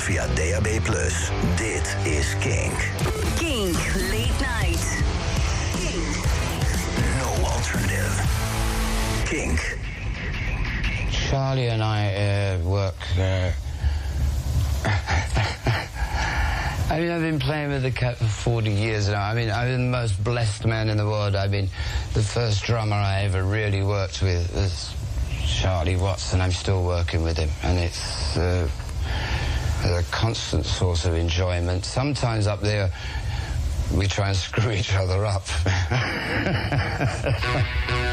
vanavond via DAB+. Dit is Kink. Kink, late night. Kink. No alternative. Kink. Charlie and I uh, work. Uh, I mean, I've been playing with the cat for 40 years now. I mean, I've been the most blessed man in the world. I mean, the first drummer I ever really worked with was Charlie Watts, and I'm still working with him. And it's uh, a constant source of enjoyment. Sometimes up there, we try and screw each other up.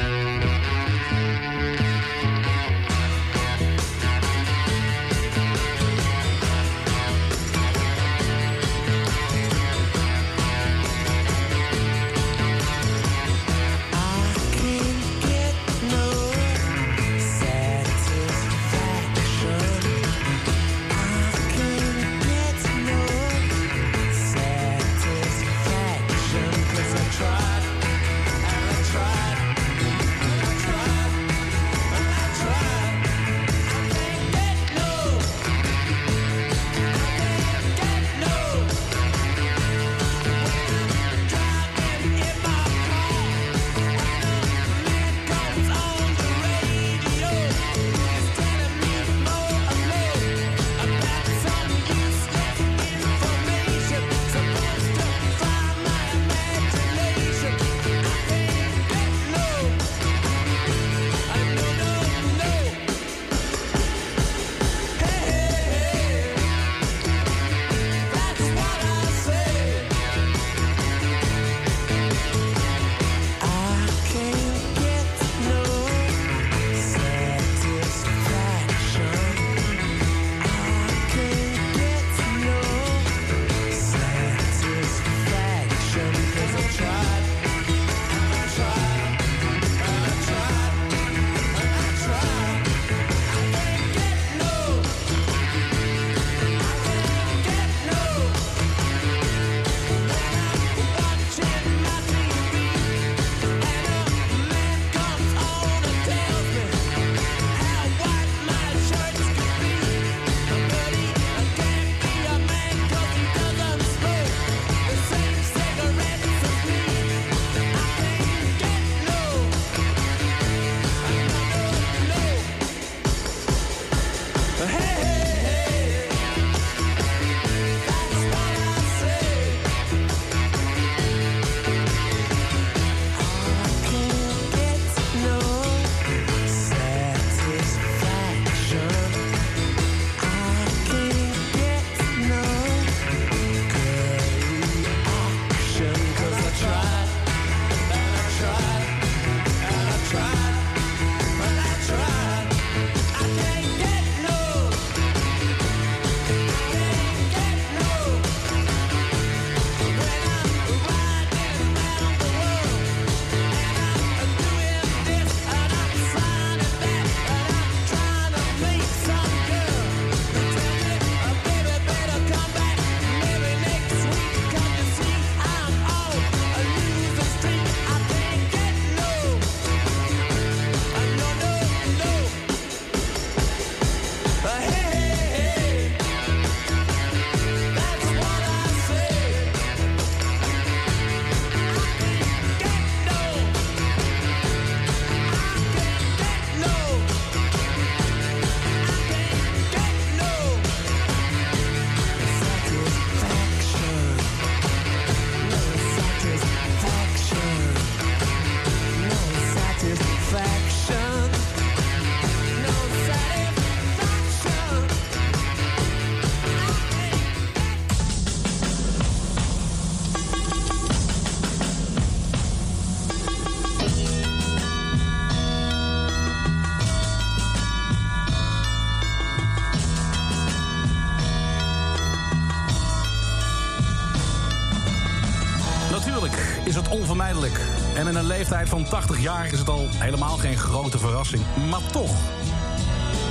80 jaar is het al helemaal geen grote verrassing. Maar toch.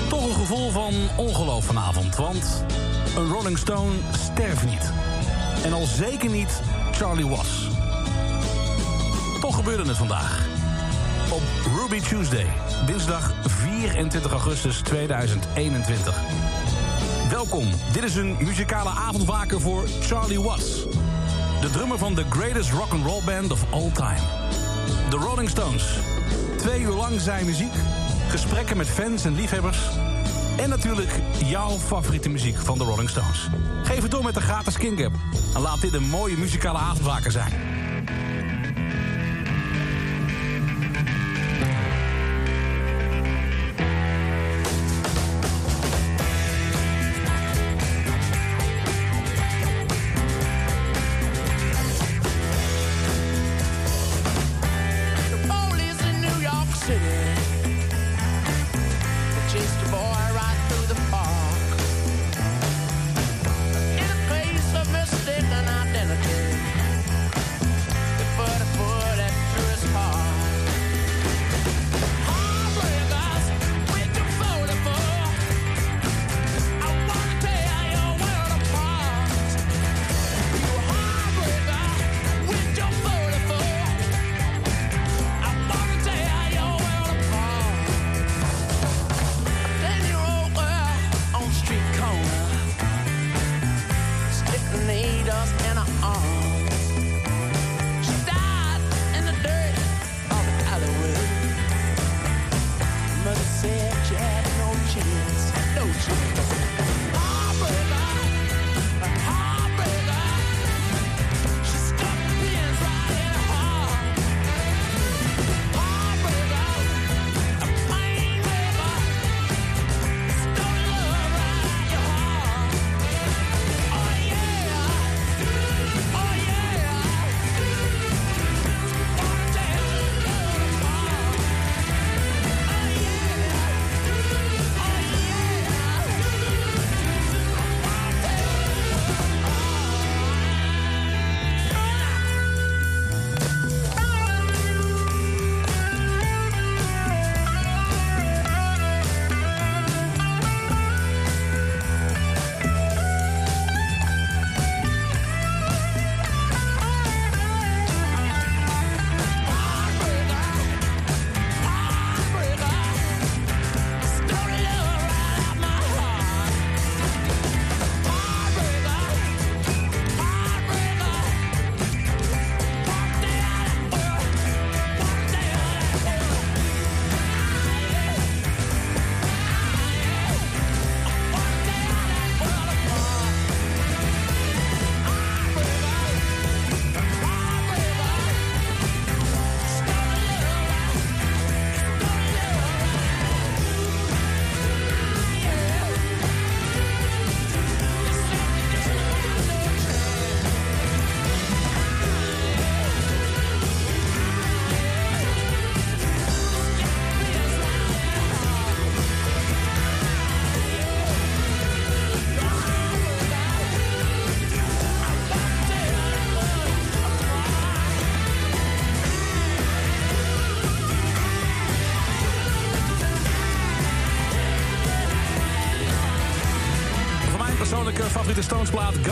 Toch een gevoel van ongeloof vanavond. Want een Rolling Stone sterft niet. En al zeker niet Charlie Watts. Toch gebeurde het vandaag. Op Ruby Tuesday, dinsdag 24 augustus 2021. Welkom. Dit is een muzikale avondwaker voor Charlie Watts. De drummer van the greatest rock and roll band of all time. The Rolling Stones. Twee uur lang zijn muziek, gesprekken met fans en liefhebbers... en natuurlijk jouw favoriete muziek van de Rolling Stones. Geef het door met de gratis King App. En laat dit een mooie muzikale avondwaker zijn.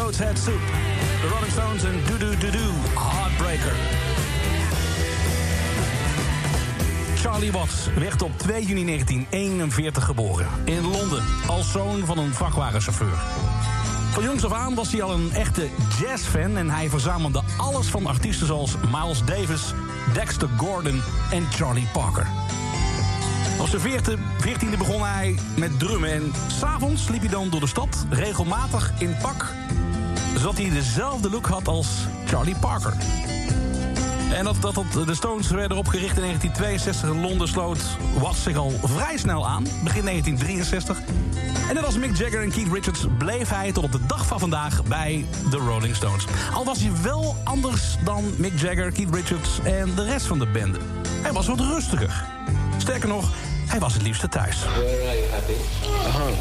Goat's Soup. De Rolling Stones en Do Do Do Do, Heartbreaker. Charlie Watts werd op 2 juni 1941 geboren. In Londen, als zoon van een vrachtwagenchauffeur. Van jongs af aan was hij al een echte jazzfan... en hij verzamelde alles van artiesten zoals Miles Davis... Dexter Gordon en Charlie Parker. Op zijn veertiende begon hij met drummen. En s'avonds liep hij dan door de stad, regelmatig in pak... zodat hij dezelfde look had als Charlie Parker. En dat, dat, dat de Stones werden opgericht in 1962 in Londen sloot... was zich al vrij snel aan, begin 1963... En net als Mick Jagger en Keith Richards bleef hij tot op de dag van vandaag bij de Rolling Stones. Al was hij wel anders dan Mick Jagger, Keith Richards en de rest van de band. Hij was wat rustiger. Sterker nog, hij was het liefste thuis. Where are you happy? Home.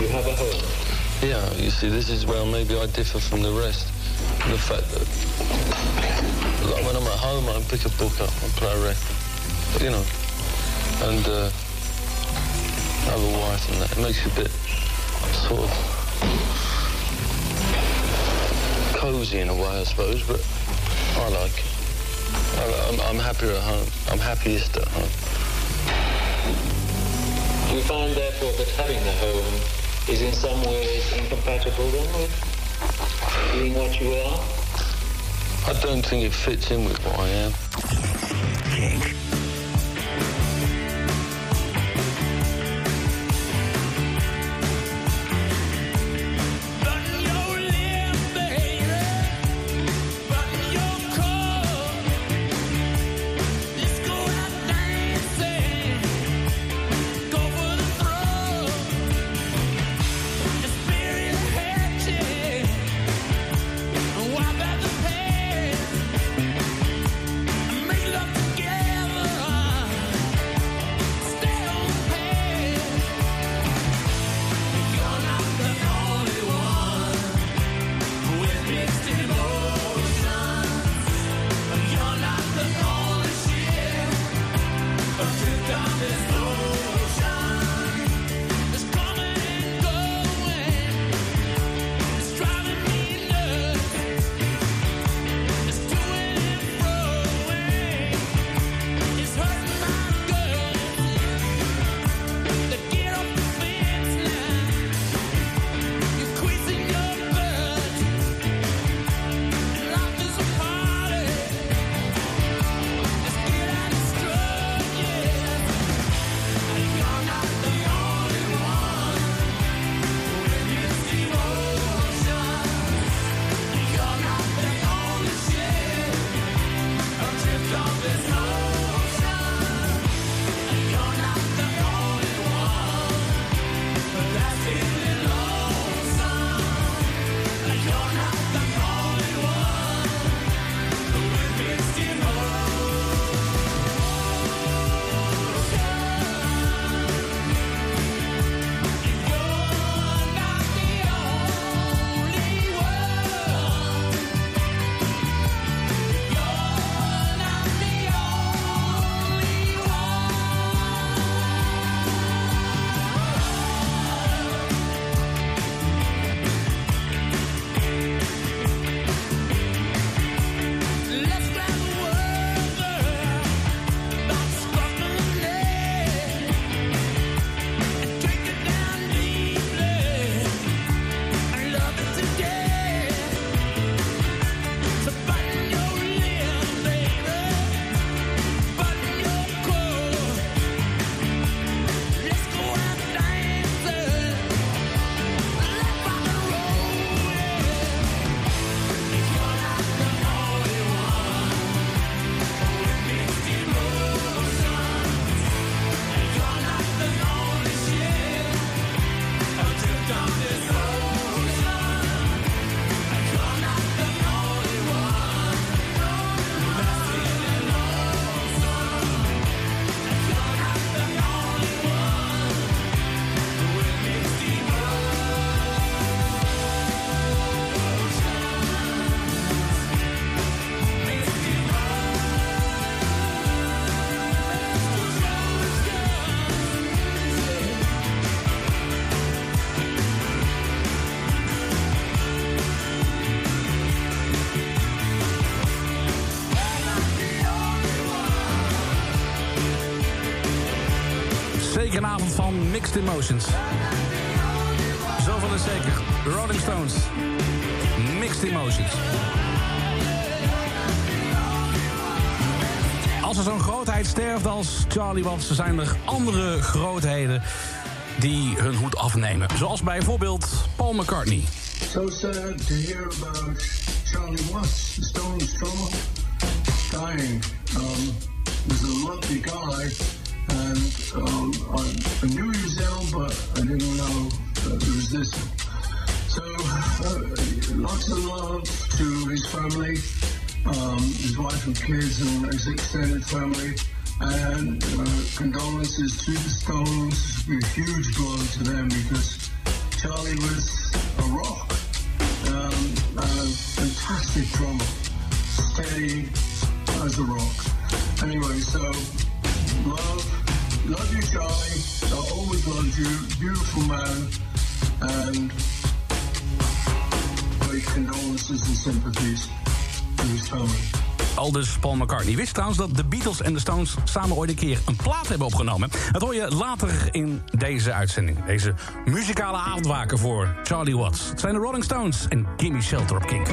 You have a home. Yeah, you see, this is where maybe I differ from the rest. The fact that like when I'm at home, I pick a book up and play a record. You know, and uh, have a wife and that. It makes you a bit sort of cozy in a way, I suppose, but I like it. I'm, I'm happier at home. I'm happiest at home. You find, therefore, that having the home is in some ways incompatible then with being what you are? I don't think it fits in with what I am. Mixed emotions. Zoveel is zeker. Rolling Stones. Mixed emotions. Als er zo'n grootheid sterft als Charlie Watts... zijn er andere grootheden die hun hoed afnemen. Zoals bijvoorbeeld Paul McCartney. So sad about Charlie Watts, Stones drummer. Um, was a lovely guy, and um, I, knew he was ill, but I didn't know that it was this. So, uh, lots of love to his family, um, his wife and kids, and his extended family. And uh, condolences to the Stones, a huge blow to them because Charlie was a rock, um, a fantastic drummer, steady as a rock. Anyway, so love, love you, Charlie. I always loved you, beautiful man, and great condolences and sympathies to his family. Aldus Paul McCartney. Wist trouwens dat de Beatles en de Stones samen ooit een keer een plaat hebben opgenomen. Dat hoor je later in deze uitzending. Deze muzikale avondwaken voor Charlie Watts. Het zijn de Rolling Stones en Gimme Shelter op Kink.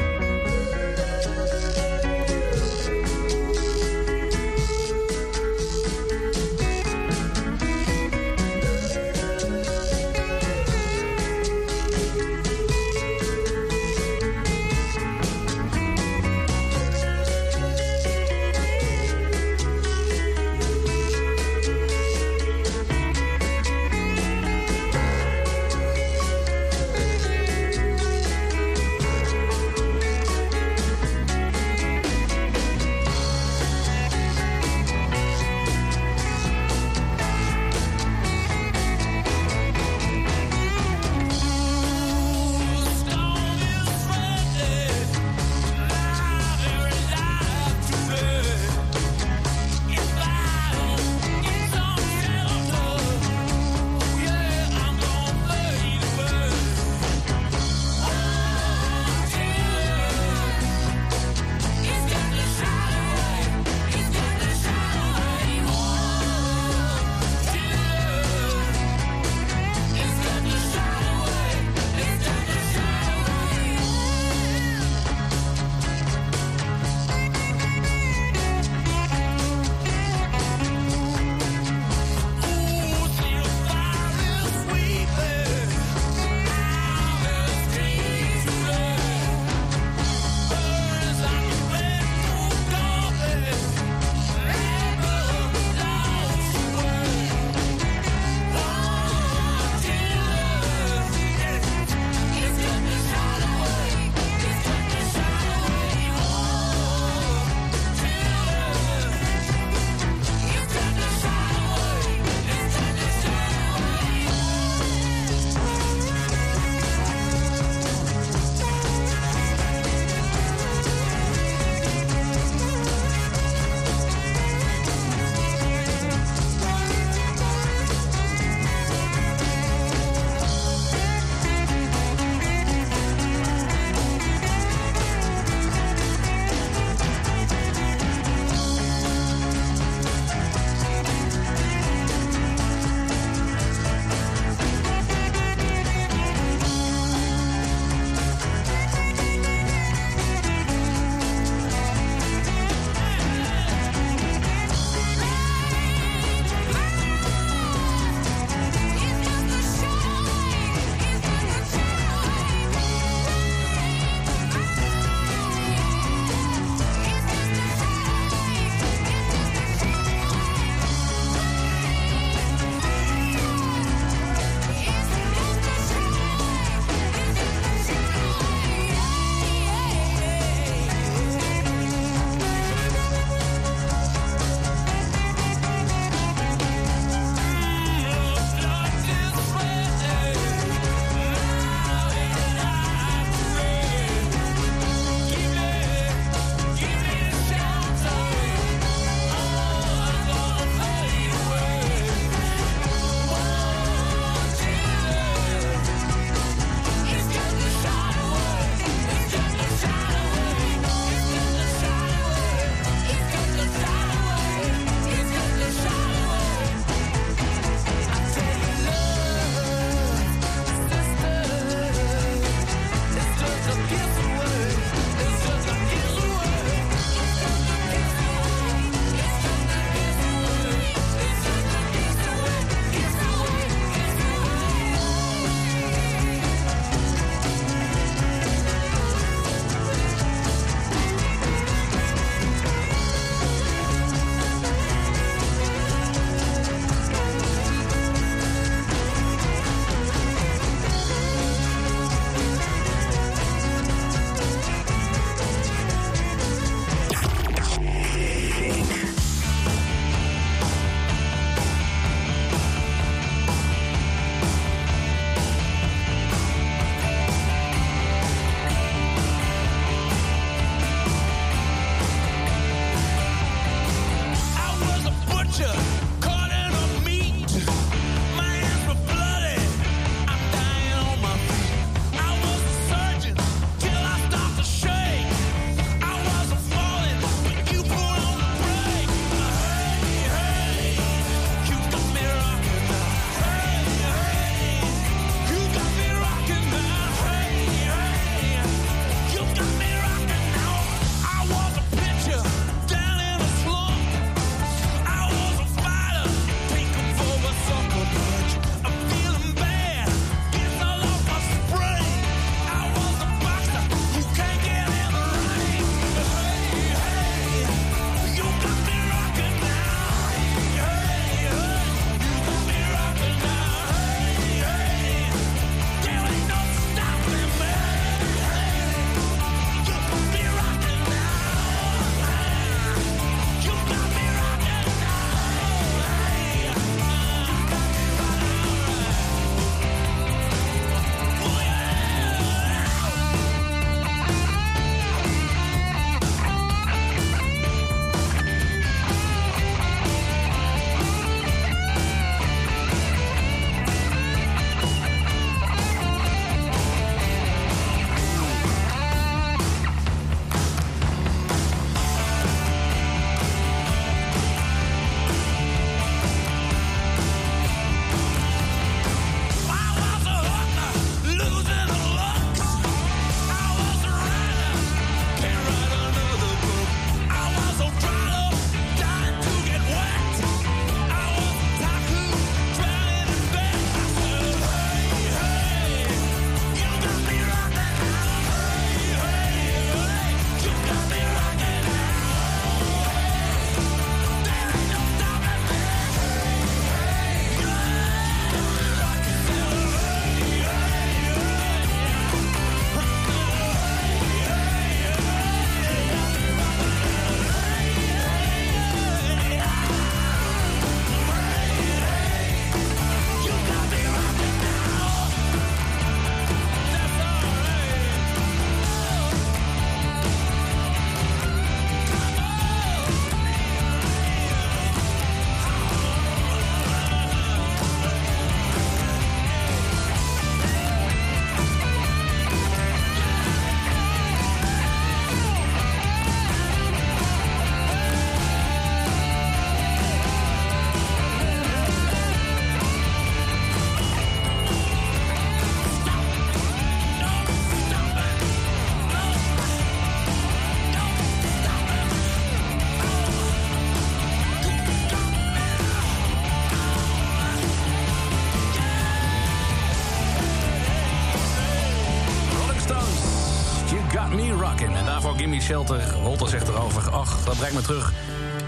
Shelter. Walter zegt erover, ach, dat brengt me terug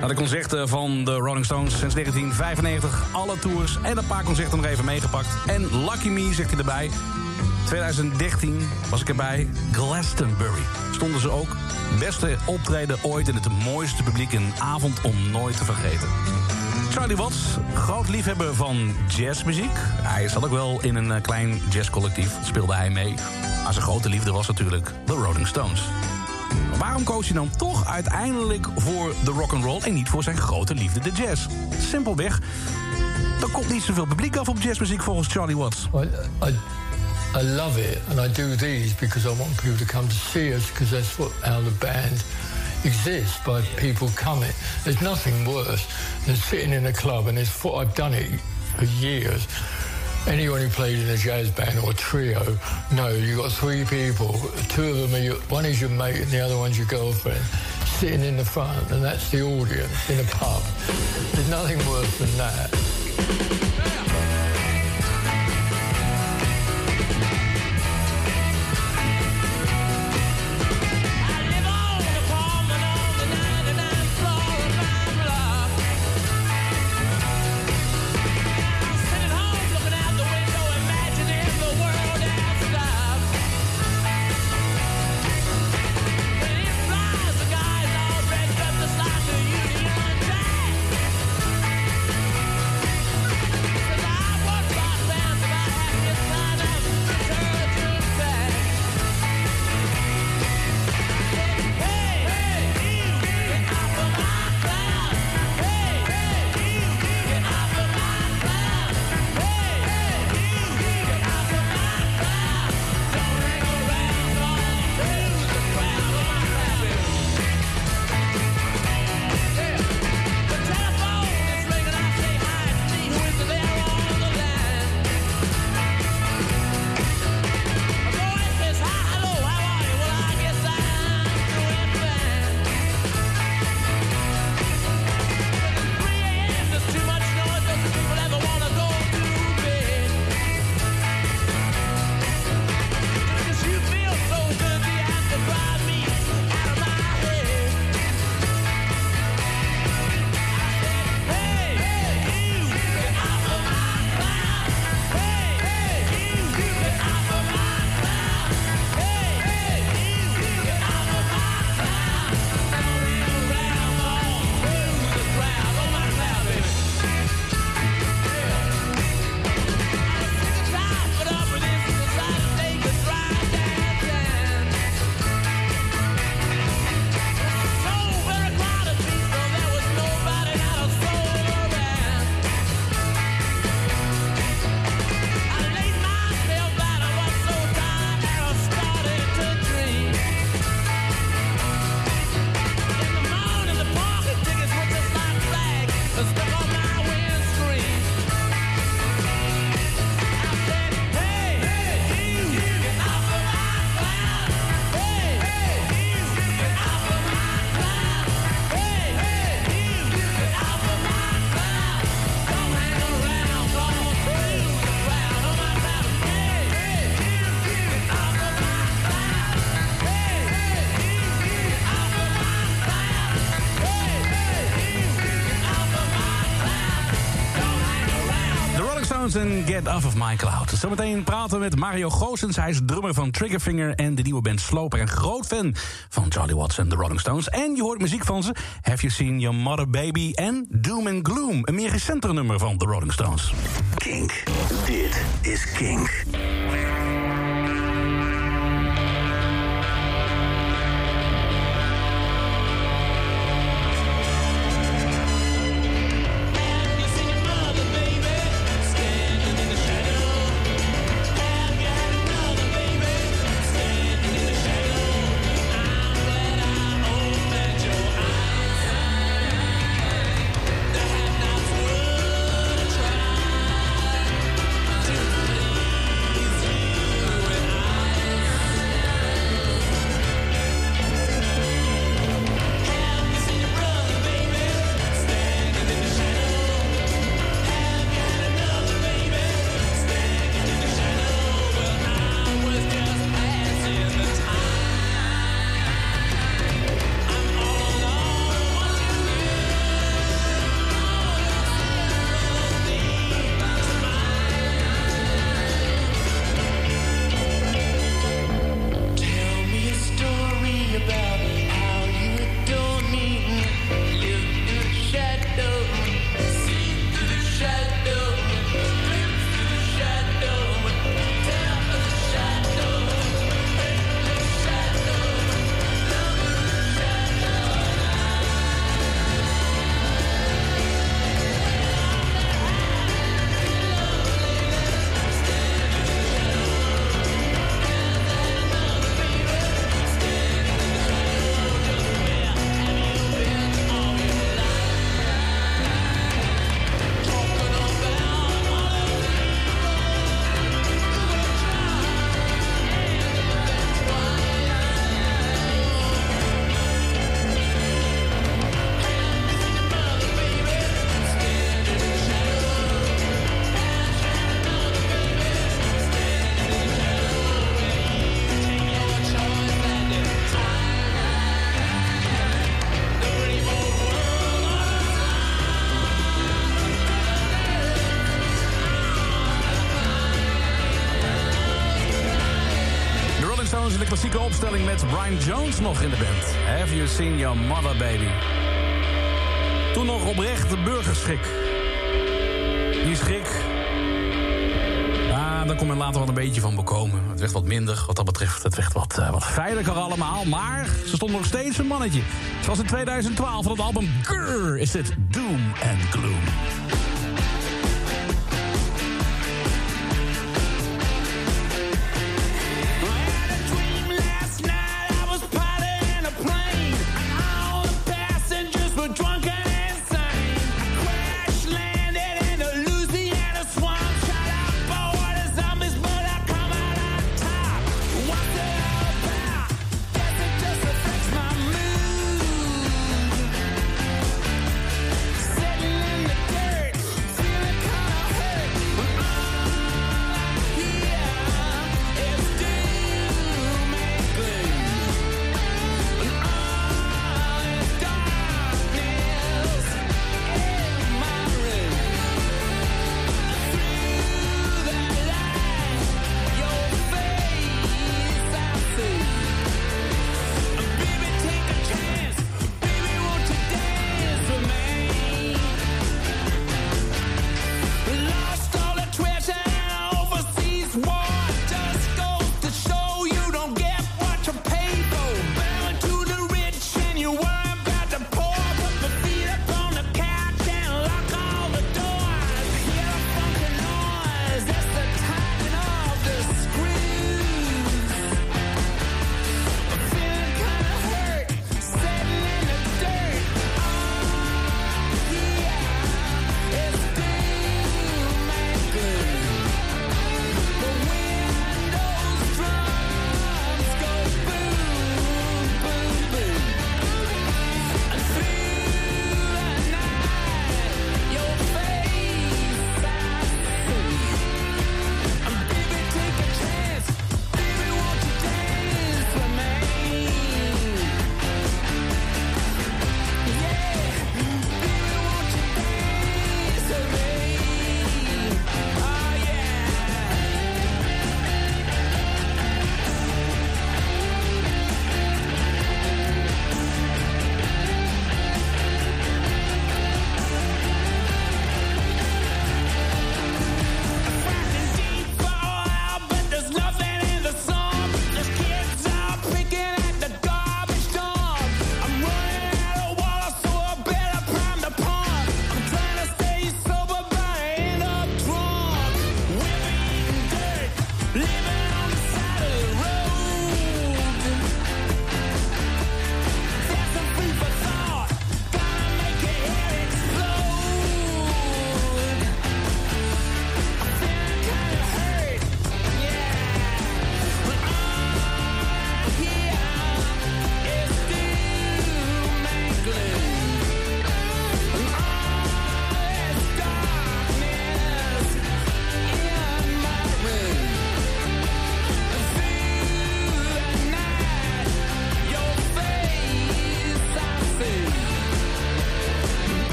naar de concerten van de Rolling Stones sinds 1995. Alle tours en een paar concerten nog even meegepakt. En Lucky Me, zegt hij erbij. 2013 was ik erbij. Glastonbury. Stonden ze ook. Beste optreden ooit en het mooiste publiek. Een avond om nooit te vergeten. Charlie Watts, groot liefhebber van jazzmuziek. Hij zat ook wel in een eh, klein jazzcollectief, speelde hij mee. Maar zijn grote liefde was natuurlijk de Rolling Stones. Waarom koos hij dan toch uiteindelijk voor de rock and roll en niet voor zijn grote liefde, de jazz? Simpelweg, er komt niet zoveel publiek af op jazzmuziek volgens Charlie Watts. I, I, I love it, and I do these because I want people to come to see us because that's what how the band exists by people coming. There's nothing worse than sitting in a club, and it's I've done it for years. Anyone who played in a jazz band or a trio, no, you've got three people. Two of them are your, one is your mate, and the other one's your girlfriend. Sitting in the front, and that's the audience in a pub. There's nothing worse than that. Get Off of My Cloud. Zometeen praten we met Mario Goossens. Hij is drummer van Triggerfinger en de nieuwe band Sloper. En groot fan van Charlie Watts en de Rolling Stones. En je hoort muziek van ze. Have You Seen Your Mother Baby en Doom and Gloom. Een meer recentere nummer van de Rolling Stones. Kink. Dit is Kink. De klassieke opstelling met Brian Jones nog in de band. Have you seen your mother, baby? Toen nog oprecht de burgerschrik. Die schrik... Ja, daar kon men later wel een beetje van bekomen. Het werd wat minder wat dat betreft. Het werd wat, eh, wat veiliger allemaal. Maar ze stond nog steeds een mannetje. Zoals in 2012 van het album Grrr is dit Doom and Gloom.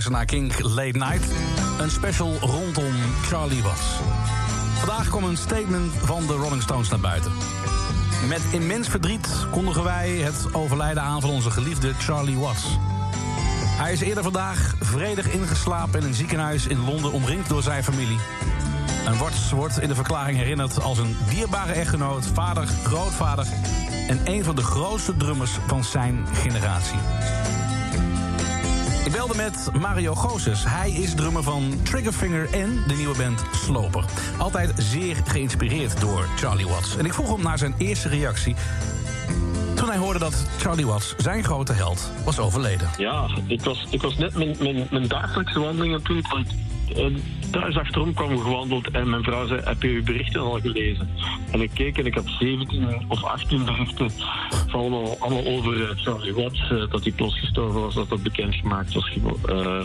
Luistert naar King Late Night. Een special rondom Charlie Watts. Vandaag kwam een statement van de Rolling Stones naar buiten. Met immens verdriet kondigen wij het overlijden aan van onze geliefde Charlie Watts. Hij is eerder vandaag vredig ingeslapen in een ziekenhuis in Londen... omringd door zijn familie. En Watts wordt in de verklaring herinnerd als een dierbare echtgenoot... vader, grootvader en een van de grootste drummers van zijn generatie. Ik belde met Mario Gozes. Hij is drummer van Triggerfinger en de nieuwe band Sloper. Altijd zeer geïnspireerd door Charlie Watts. En ik vroeg hem naar zijn eerste reactie toen hij hoorde dat Charlie Watts, zijn grote held, was overleden. Ja, ik was, ik was net mijn, mijn, mijn dagelijkse wandelingen toen eh, thuis achterom kwam gewandeld en mijn vrouw zei, heb je uw berichten al gelezen? En ik keek en ik had 17 of 18 berichten van allemaal, over Charlie Watts, eh, dat hij plots gestorven was, dat dat bekendgemaakt was. Eh,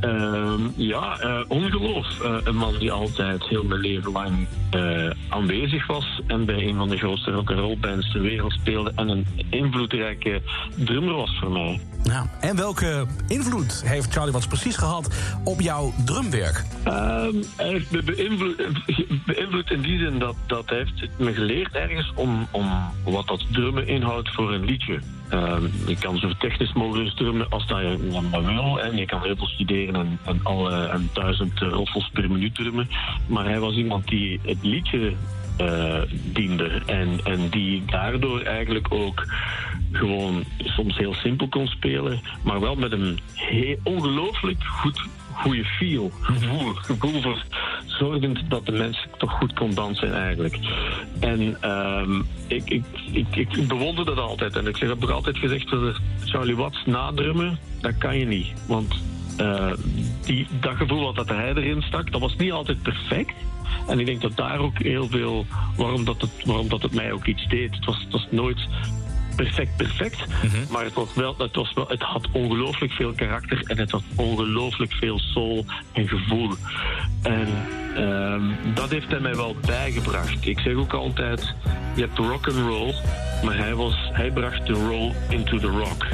ehm, ja, eh, ongeloof. Een man die altijd heel mijn leven lang aanwezig was en bij een van de grootste rock'n'roll bands ter wereld speelde en een invloedrijke drummer was voor mij. Ja. En welke invloed heeft Charlie Watts precies gehad op jouw drumwerk? Ehm, hij heeft me beïnvloed, beïnvloed in die zin dat, dat hij heeft me geleerd ergens om, om wat dat drummen inhoudt voor een liedje. Ehm, je kan zo technisch mogelijk drummen als dat je maar wil. En je kan heel veel studeren en, en, alle, en duizend roffels per minuut drummen. Maar hij was iemand die het liedje eh, diende. En, en die daardoor eigenlijk ook gewoon soms heel simpel kon spelen, maar wel met een ongelooflijk goed goede feel, gevoel, gevoel voor zorgend dat de mens toch goed kon dansen eigenlijk. En ehm, ik, ik, ik, ik bewonder dat altijd. En ik zeg, heb ook altijd gezegd, voor Charlie Watts nadrummen, dat kan je niet. Want eh, die, dat gevoel wat dat hij erin stak, dat was niet altijd perfect. En ik denk dat daar ook heel veel, waarom dat het, waarom dat het mij ook iets deed. Het was, het was nooit perfect, perfect. Maar het, was wel, het, was wel, het had ongelooflijk veel karakter en het had ongelooflijk veel soul en gevoel. En ehm, dat heeft hij mij wel bijgebracht. Ik zeg ook altijd, je hebt rock and roll, maar hij, was, hij bracht de roll into the rock.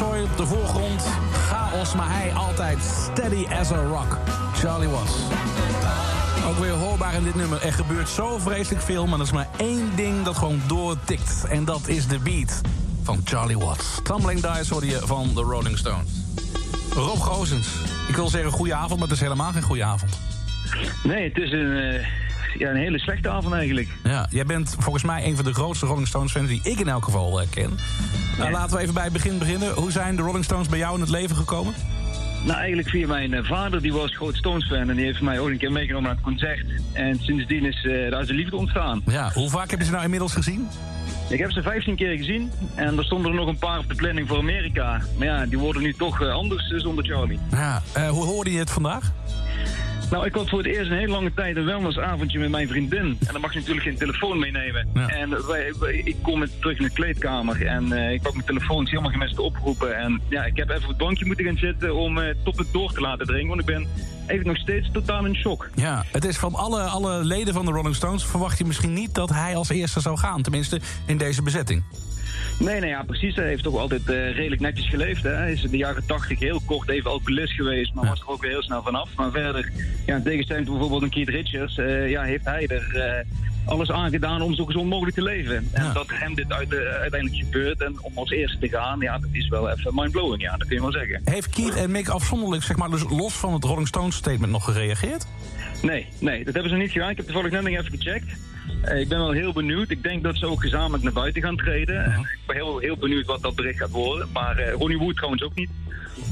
Gerotzooi op de voorgrond. Chaos, maar hij altijd steady as a rock. Charlie Watts. Ook weer hoorbaar in dit nummer. Er gebeurt zo vreselijk veel, maar er is maar één ding dat gewoon doortikt. En dat is de beat van Charlie Watts. Tumbling Dice hoorde je van de Rolling Stones. Rob Gozens. Ik wil zeggen goede avond, maar het is helemaal geen goede avond. Nee, het is een, eh, ja, een hele slechte avond eigenlijk. Ja, jij bent volgens mij een van de grootste Rolling Stones fans die ik in elk geval eh, ken. Nou, laten we even bij het begin beginnen. Hoe zijn de Rolling Stones bij jou in het leven gekomen? Nou, eigenlijk via mijn eh, vader, die was groot Stones-fan... en die heeft mij ook een keer meegenomen naar het concert. En sindsdien is eh, daar zijn liefde ontstaan. Ja, hoe vaak heb je ze nou inmiddels gezien? Ik heb ze 15 keer gezien en er stonden er nog een paar op de planning voor Amerika. Maar ja, die worden nu toch anders zonder Charlie. Ja, hoe hoorde je het vandaag? Nou, ik had voor het eerst een hele lange tijd een wellnessavondje met mijn vriendin. En dan mag je natuurlijk geen telefoon meenemen. Ja. En wij, wij- ik kom met, terug in de kleedkamer en eh, ik pak mijn telefoon, zie geen mensen oproepen. En ja, ik heb even op het bankje moeten gaan zitten om eh, tot het door te laten dringen. Want ik ben even nog steeds totaal in shock. Ja, het is van alle, alle leden van de Rolling Stones... verwacht je misschien niet dat hij als eerste zou gaan. Tenminste, in deze bezetting. Nee, nee, ja, precies. Hij heeft toch altijd eh, redelijk netjes geleefd. Hè? Hij is in de jaren tachtig heel kort even alcoholist geweest, maar Ja. was er ook weer heel snel vanaf. Maar verder, ja, in tegenstelling tot bijvoorbeeld een Keith Richards, eh, ja, heeft hij er eh, alles aan gedaan om zo gezond mogelijk te leven. En dat hem dit uit, uiteindelijk gebeurt en om als eerste te gaan, ja, dat is wel even mindblowing, ja, dat kun je wel zeggen. Heeft Keith en Mick afzonderlijk, zeg maar, dus los van het Rolling Stones statement nog gereageerd? Nee, nee, dat hebben ze niet gedaan. Ik heb toevallig net nog even gecheckt. Eh, ik ben wel heel benieuwd. Ik denk dat ze ook gezamenlijk naar buiten gaan treden. En ik ben heel, heel benieuwd wat dat bericht gaat worden. Maar eh, Ronnie Wood trouwens ook niet.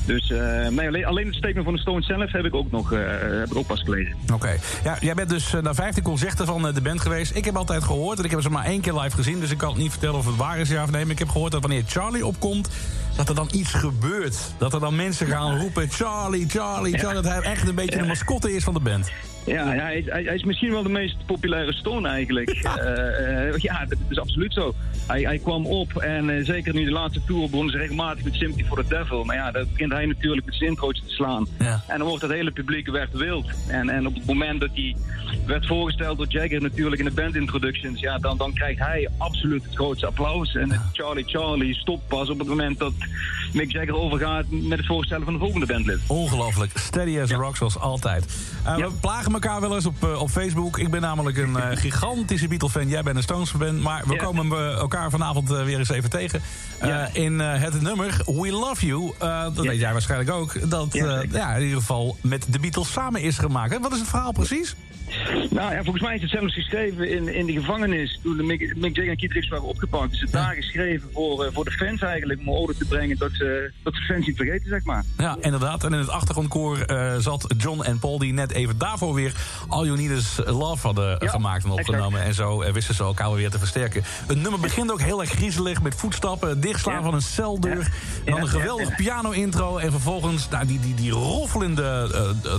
Dus nee, alleen, alleen het statement van de Stones zelf heb ik ook nog eh, heb ik ook pas gelezen. Oké. Ja, jij bent dus eh, naar 15 concerten van de band geweest. Ik heb altijd gehoord, en ik heb ze maar één keer live gezien... dus ik kan het niet vertellen of het waar is ja of nee... maar ik heb gehoord dat wanneer Charlie opkomt... dat er dan iets gebeurt. Dat er dan mensen gaan roepen... Charlie, Charlie, Charlie. Dat hij echt een beetje de mascotte is van de band. Ja, ja hij, hij, hij is misschien wel de meest populaire Stone eigenlijk. Eh, ja, dat is absoluut zo. Hij, hij kwam op en eh, zeker nu de laatste tour begonnen ze regelmatig met Sympathy for the Devil. Maar ja, dat begint hij natuurlijk met zijn introotje te slaan. Ja. En dan wordt het hele publiek werd wild. En, en op het moment dat hij werd voorgesteld door Jagger natuurlijk in de band introductions, ja, dan, dan krijgt hij absoluut het grootste applaus. En Charlie Charlie stopt pas op het moment dat Mick Jagger overgaat met het voorstellen van de volgende bandlid. Ongelooflijk. Steady as a rock, zoals altijd. Uh, Ja. We plagen elkaar wel eens op, uh, op Facebook. Ik ben namelijk een uh, gigantische Beatle-fan. Jij bent een Stones-fan. Maar we Ja. komen we elkaar vanavond weer eens even tegen. In het nummer We Love You. Dat weet jij waarschijnlijk ook. Dat Ja, in ieder geval met de Beatles samen is gemaakt. Wat is het verhaal precies? Nou ja, volgens mij is het zelfs geschreven in, in de gevangenis toen de Mick, Mick Jagger en Keith Richards waren opgepakt. Is het daar geschreven voor, eh, voor de fans eigenlijk, om orde te brengen dat ze, dat ze fans niet vergeten, zeg maar. Ja, inderdaad. En in het achtergrondkoor uh, zat John en Paul... die net even daarvoor weer All You Need Is Love hadden Ja, gemaakt en opgenomen. exact. En zo uh, wisten ze elkaar weer te versterken. Het nummer begint ook heel erg griezelig met voetstappen... dichtslaan Ja. van een celdeur. Ja. En dan een geweldig piano-intro. En vervolgens nou, die, die, die roffelende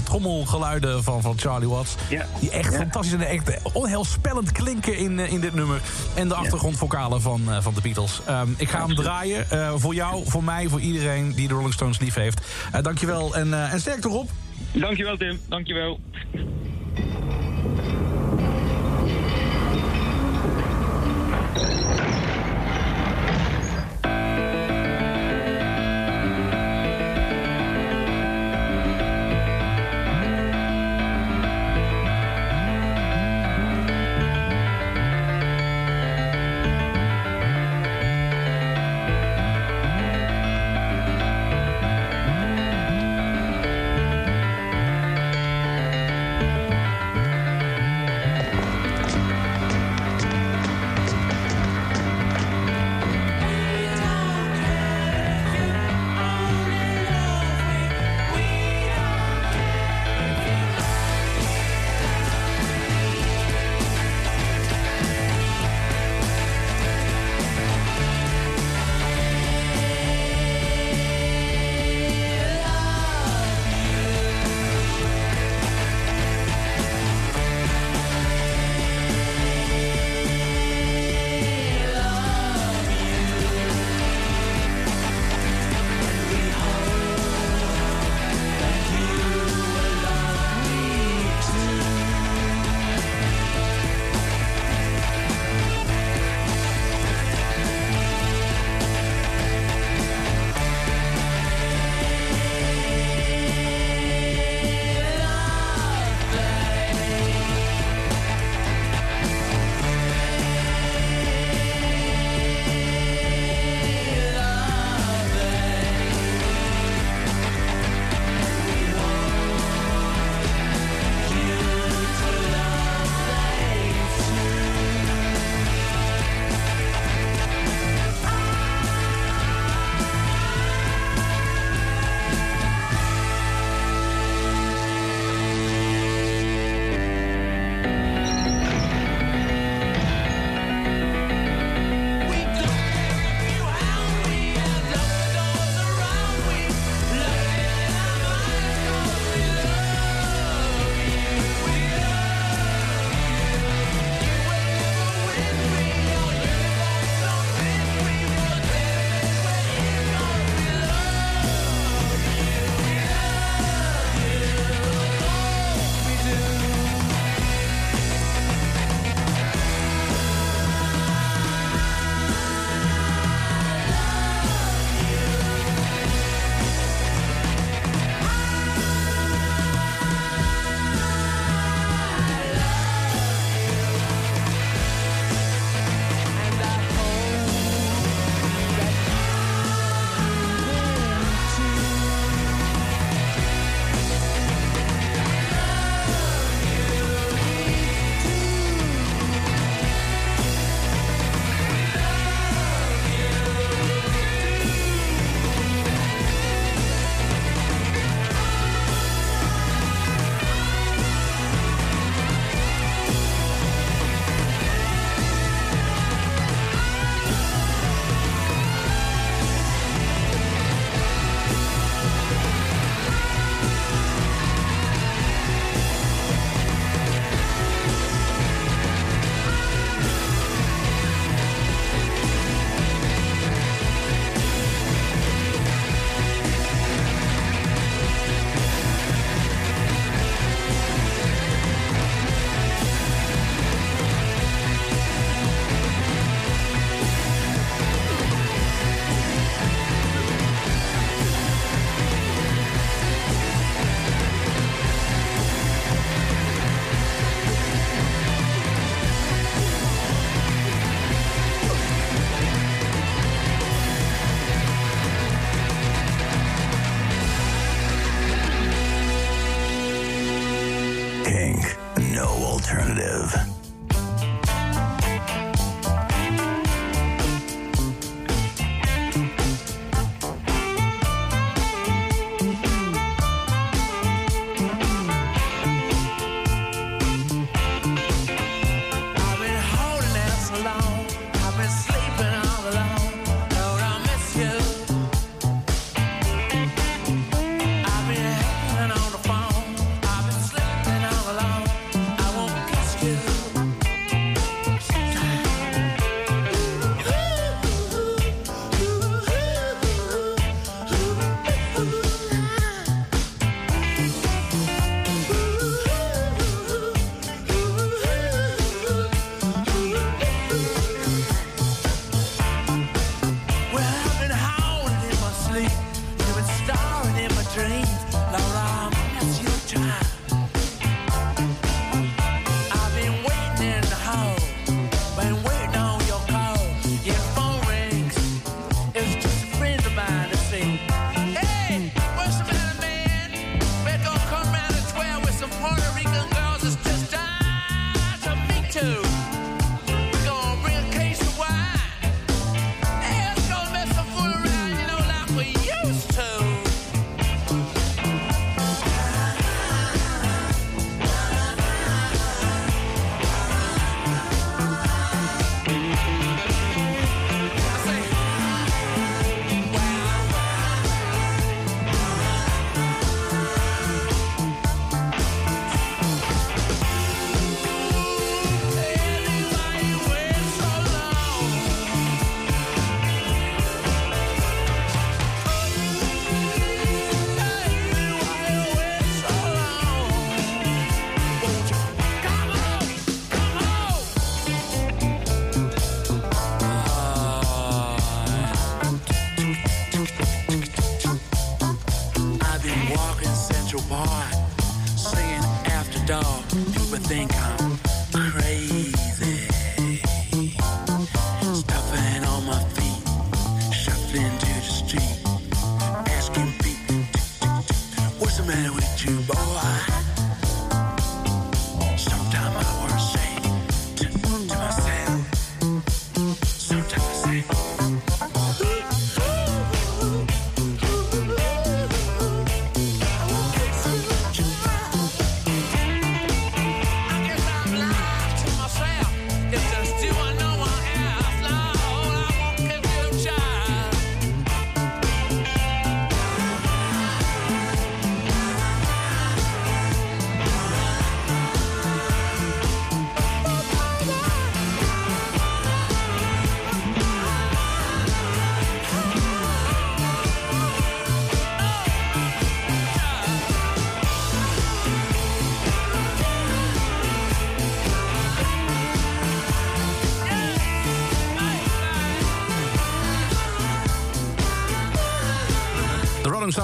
trommelgeluiden van, van Charlie Watts. Ja. Die echt Ja. fantastisch en echt onheilspellend klinken in, uh, in dit nummer. En de achtergrondvocalen van, uh, van de Beatles. Um, ik ga hem draaien. Uh, voor jou, voor mij, voor iedereen die de Rolling Stones lief heeft. Uh, dankjewel en, uh, en sterk erop. Dankjewel Tim, dankjewel.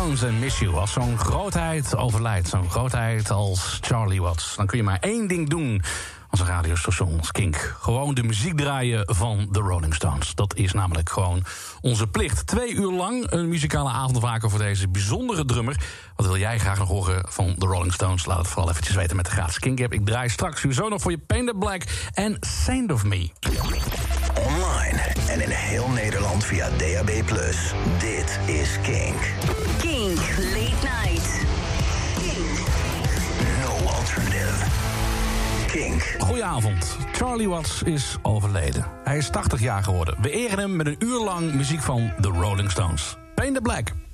En Miss Als zo'n grootheid overlijdt, zo'n grootheid als Charlie Watts... dan kun je maar één ding doen als een radiostation als Kink. Gewoon de muziek draaien van de Rolling Stones. Dat is namelijk gewoon onze plicht. Twee uur lang een muzikale avond waken voor deze bijzondere drummer. Wat wil jij graag nog horen van de Rolling Stones? Laat het vooral eventjes weten met de gratis Kink. Ik draai straks uw zo nog voor je Paint the Black en Saint of Me. Online en in heel Nederland via DAB+. Dit is Kink. Goedenavond. Charlie Watts is overleden. Hij is 80 jaar geworden. We eren hem met een uur lang muziek van The Rolling Stones. Paint the Black.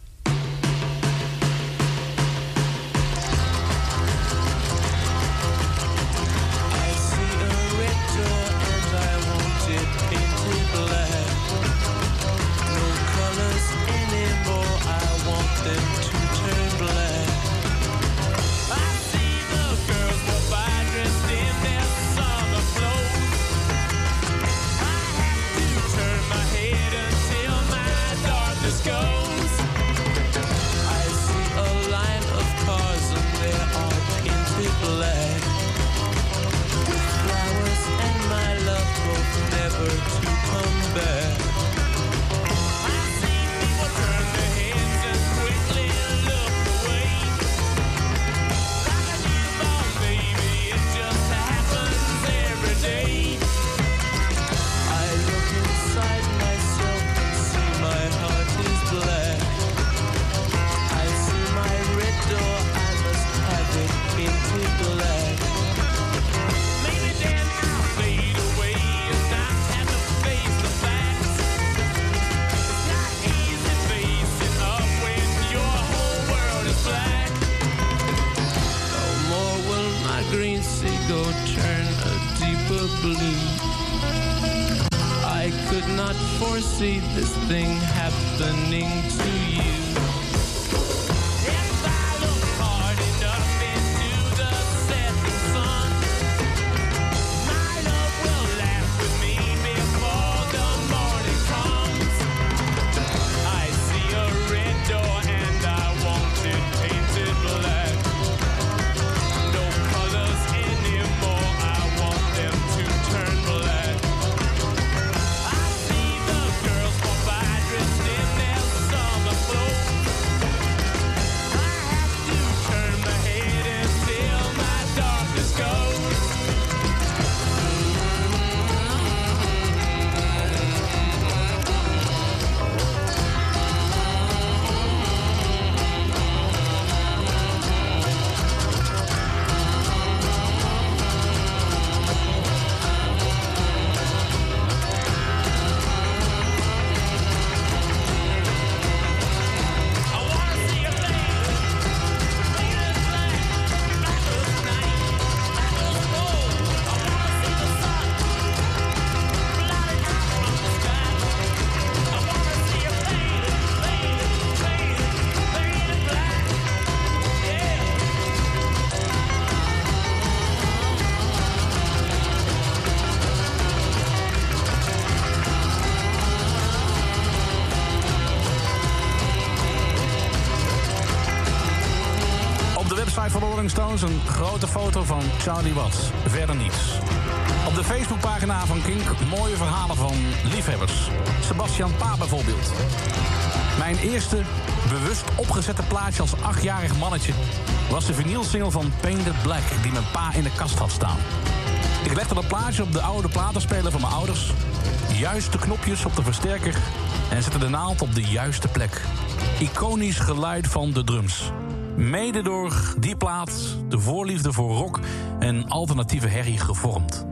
Van Charlie Watts. Verder niets. Op de Facebookpagina van Kink mooie verhalen van liefhebbers. Sebastian Pa bijvoorbeeld. Mijn eerste bewust opgezette plaatje als achtjarig mannetje... was de vinylsingle van Painted Black... die mijn pa in de kast had staan. Ik legde dat plaatje op de oude platenspeler van mijn ouders... juiste knopjes op de versterker... en zette de naald op de juiste plek. Iconisch geluid van de drums. Mede door die plaat de voorliefde voor rock en alternatieve herrie gevormd.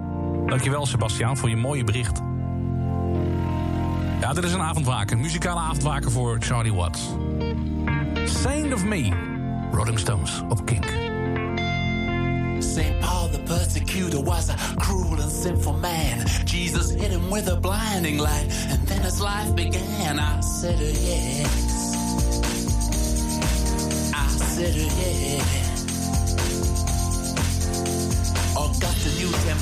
Dankjewel Sebastiaan voor je mooie bericht. Ja, dit is een avondwaker. Een muzikale avondwaker voor Charlie Watts. Saint of Me. Rolling Stones op Kink. St. Paul the persecutor was a cruel and sinful man. Jesus hit him with a blinding light, and then his life began. I said, uh, yes. I said, uh, yes.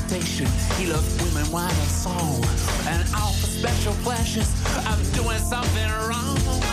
He loves women, wine, and song. And all for special pleasures. I'm doing something wrong.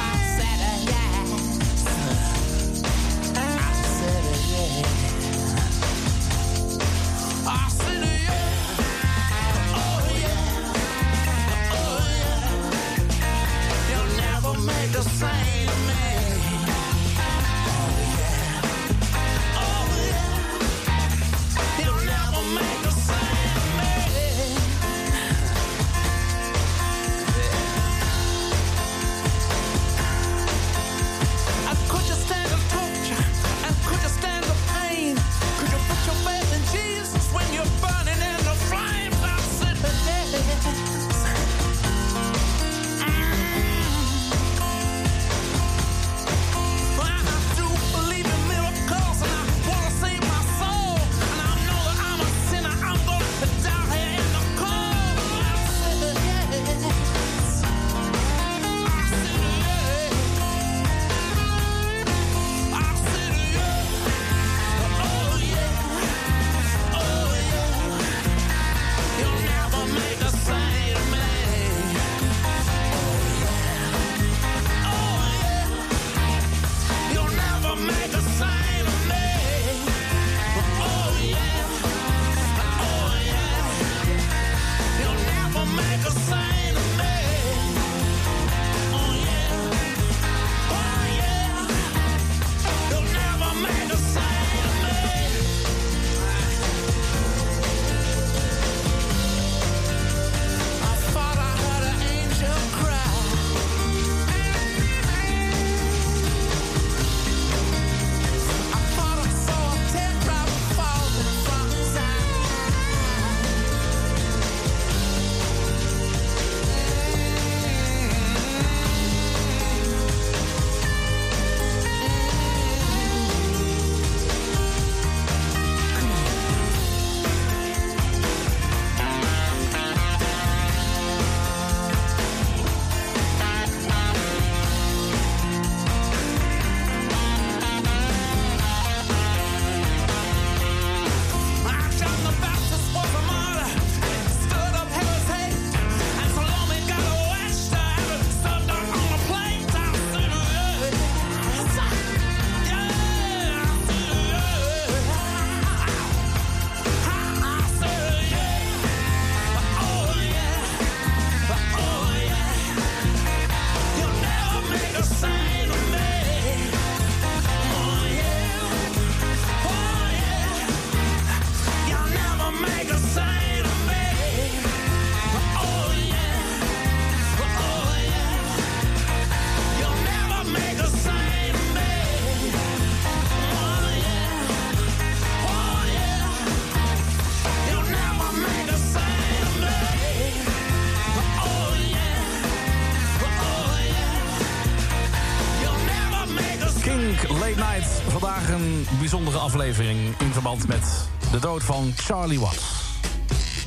Bijzondere aflevering in verband met de dood van Charlie Watts.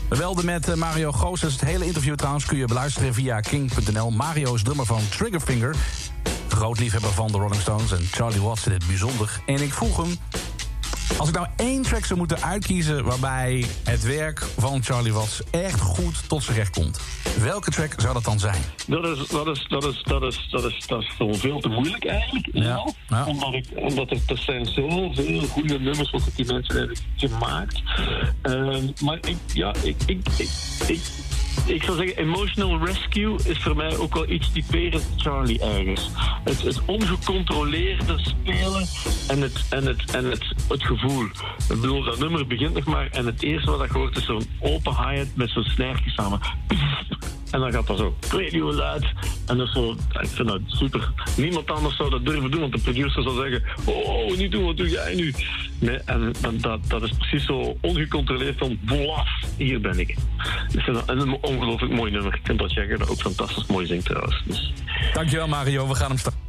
We welden met eh, Mario Goossens. Het hele interview trouwens kun je beluisteren via king.nl. Mario is drummer van Triggerfinger. Groot liefhebber van de Rolling Stones en Charlie Watts in het bijzonder. En ik vroeg hem Als ik nou één track zou moeten uitkiezen waarbij het werk van Charlie Watts echt goed tot zijn recht komt, welke track zou dat dan zijn? Dat is, dat is, dat is, dat is, dat is, dat is gewoon veel te moeilijk eigenlijk. Ja, ja. Omdat, ik, omdat er, er zijn zoveel goede nummers wat die mensen hebben gemaakt. Ehm, maar ik, ja, ik, ik, ik, ik, ik zou zeggen, Emotional Rescue is voor mij ook wel iets typerend Charlie ergens. Het, het ongecontroleerde spelen en het, en het, en het, het gevoel. Ik bedoel, dat nummer begint nog maar en het eerste wat ik hoort is zo'n open hi-hat met zo'n snijrtje samen. En dan gaat dat zo, hoe luid. En dat is zo, ik vind dat super. Niemand anders zou dat durven doen, want de producer zou zeggen: Oh, niet doen, wat doe jij nu? Nee, en, dat, dat is precies zo ongecontroleerd van: Blaf, hier ben ik. Vind dat een ongelooflijk mooi nummer. Ik vind dat Jagger ook fantastisch mooi zingt trouwens. Dus. Dankjewel Mario, we gaan hem starten.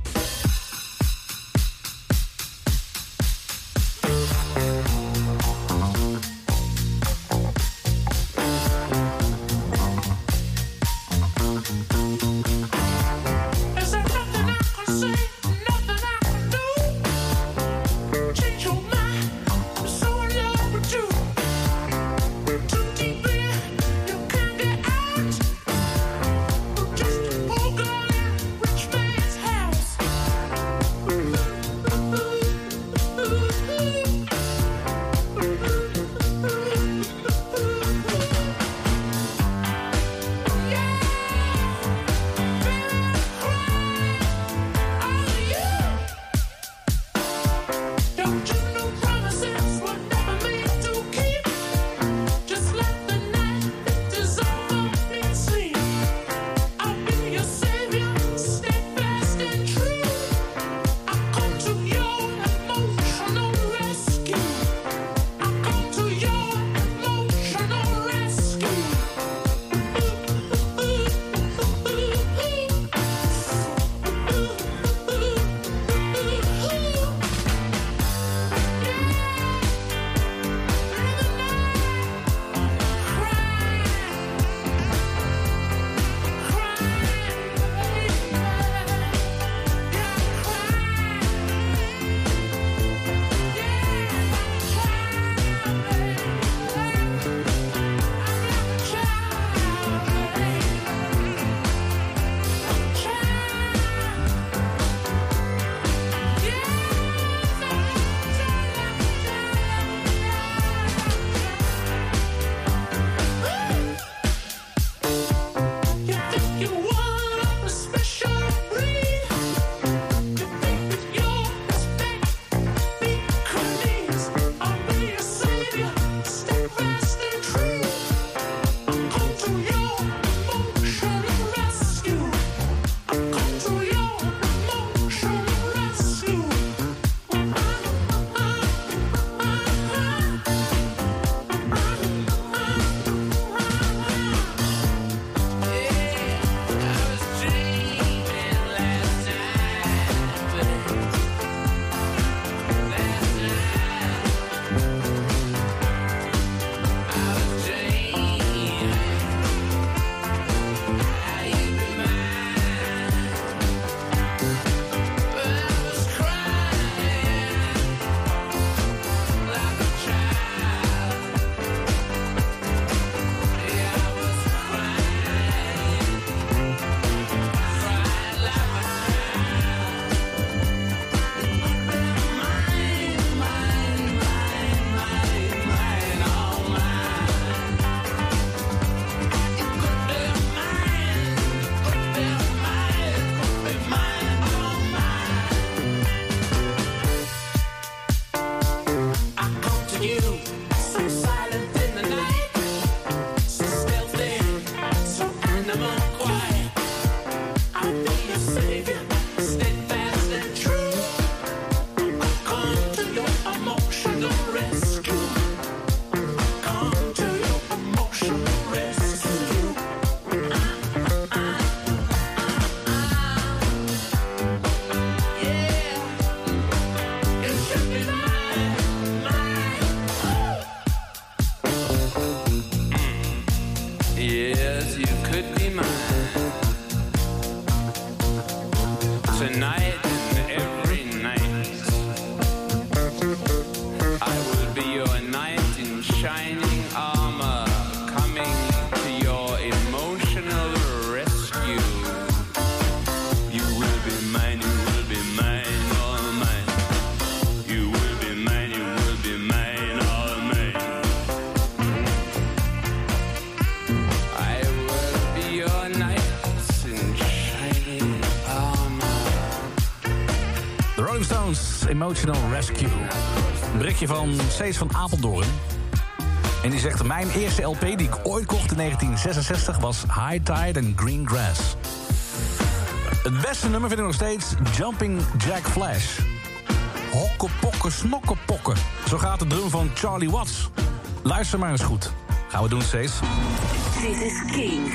Emotional Rescue. Een berichtje van Cees van Apeldoorn. En die zegt, mijn eerste LP die ik ooit kocht in 1966 was High Tide and Green Grass. Het beste nummer vind ik nog steeds Jumping Jack Flash. Hokkepokken snokkepokken. Zo gaat de drum van Charlie Watts. Luister maar eens goed. Gaan we doen, Cees. Dit is King.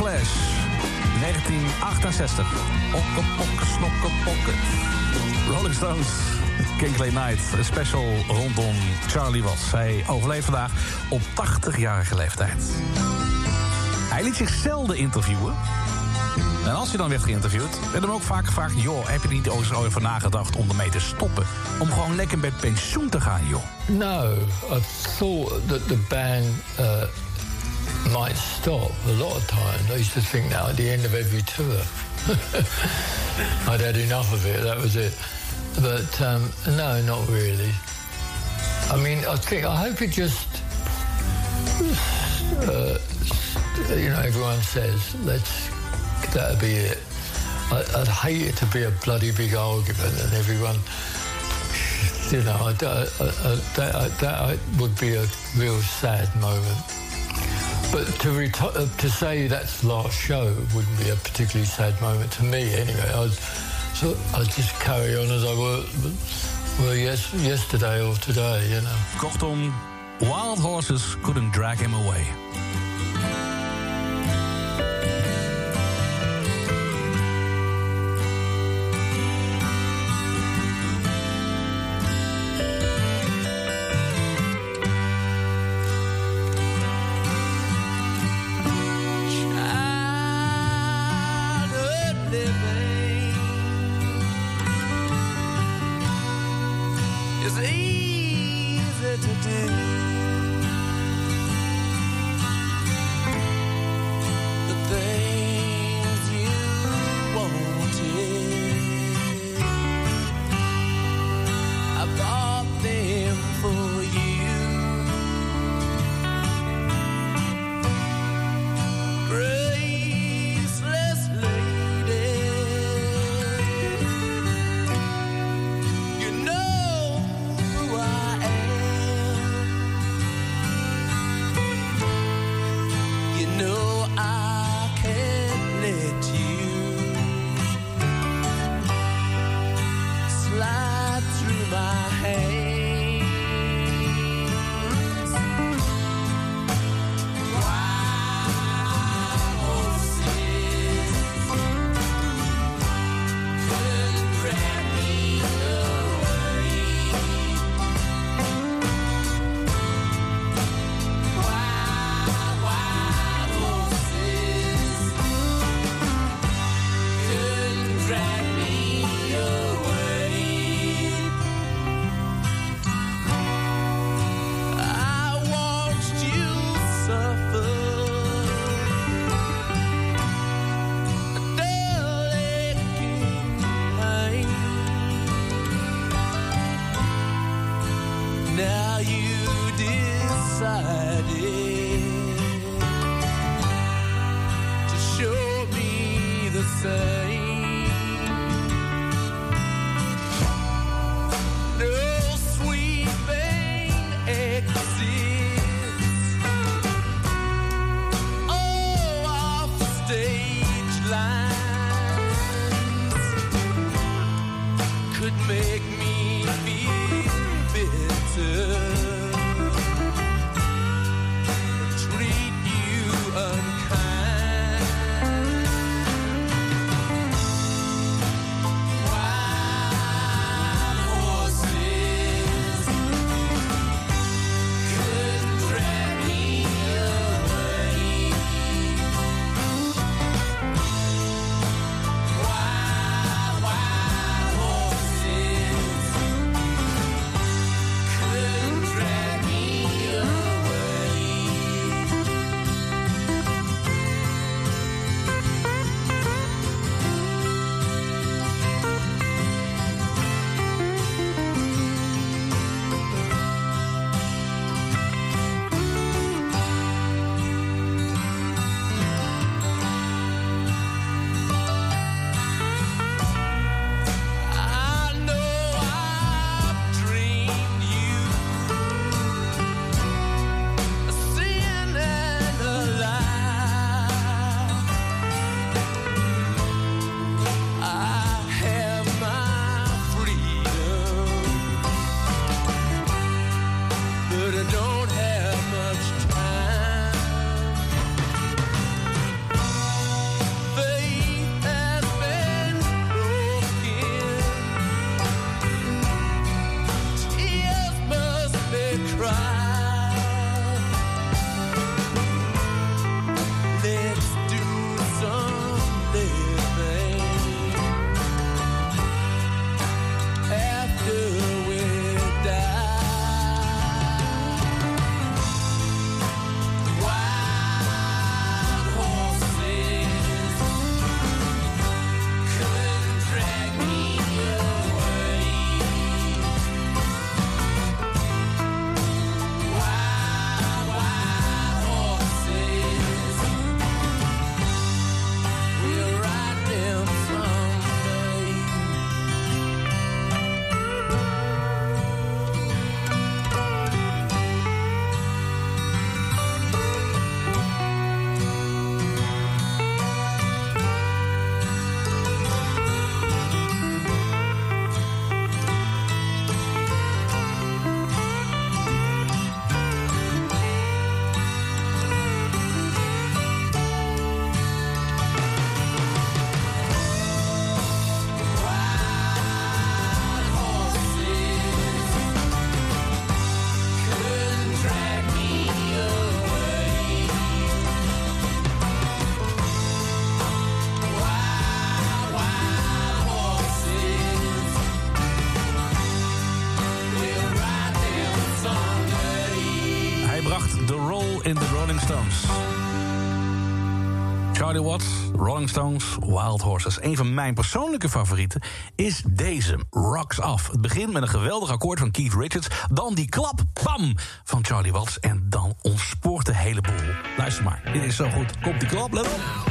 Flash. 1968. Okkepokken, snokkepokken. Rolling Stones. King Clay Night. Een special rondom Charlie Watts. Hij overleed vandaag op 80-jarige leeftijd. Hij liet zich zelden interviewen. En als hij dan werd geïnterviewd, werd hem ook vaak gevraagd... joh, heb je er niet over nagedacht om ermee te stoppen? Om gewoon lekker met pensioen te gaan, joh. No, I thought that the band might stop a lot of times. I used to think now at the end of every tour. I'd had enough of it, that was it. But um, no, not really. I mean, I think, I hope it just, uh, you know, everyone says, let's, that'll be it. I, I'd hate it to be a bloody big argument and everyone you know, I, I, I, that, that would be a real sad moment. But to reti- uh, to say that's the last show wouldn't be a particularly sad moment to me anyway. I'd, so I'd just carry on as I were, were yes, yesterday or today, you know. Kortom, Wild Horses couldn't drag him away. easy to do. Rolling Stones, Wild Horses. Een van mijn persoonlijke favorieten is deze, Rocks Off. Het begint met een geweldig akkoord van Keith Richards. Dan die klap, pam, van Charlie Watts. En dan ontspoort de hele boel. Luister maar, dit is zo goed. Komt die klap, let op.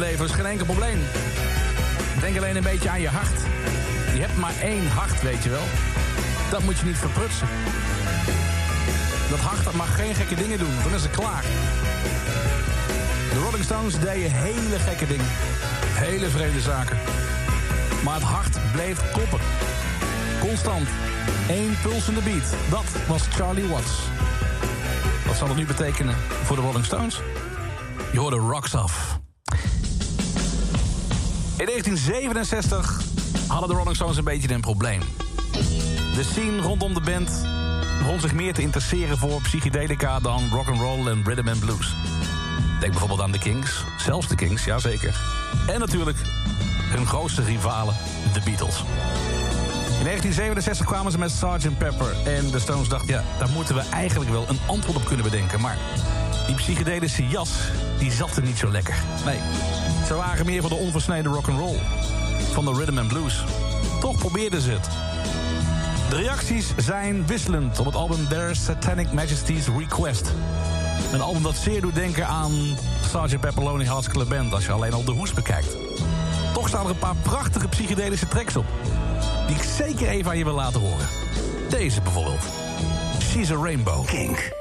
leven is geen enkel probleem. Denk alleen een beetje aan je hart. Je hebt maar één hart, weet je wel. Dat moet je niet verprutsen. Dat hart dat mag geen gekke dingen doen, dan is het klaar. De Rolling Stones deden hele gekke dingen. Hele vreemde zaken. Maar het hart bleef kloppen. Constant. Eén pulsende beat. Dat was Charlie Watts. Wat zal het nu betekenen voor de Rolling Stones? Je hoorde Rocks Off. In 1967 hadden de Rolling Stones een beetje een probleem. De scene rondom de band begon zich meer te interesseren voor psychedelica dan rock'n'roll en rhythm and blues. Denk bijvoorbeeld aan de Kings, zelfs de Kings, jazeker. En natuurlijk hun grootste rivalen, de Beatles. In 1967 kwamen ze met Sgt. Pepper en de Stones dachten... ja, daar moeten we eigenlijk wel een antwoord op kunnen bedenken. Maar die psychedelische jas, die zat er niet zo lekker. Nee, ze waren meer voor de onversneden rock'n'roll. Van de rhythm and blues. Toch probeerden ze het. De reacties zijn wisselend op het album Their Satanic Majesty's Request. Een album dat zeer doet denken aan Sgt. Hearts Club Band... als je alleen al de hoes bekijkt. Toch staan er een paar prachtige psychedelische tracks op... die ik zeker even aan je wil laten horen. Deze bijvoorbeeld. She's a Rainbow. Kink.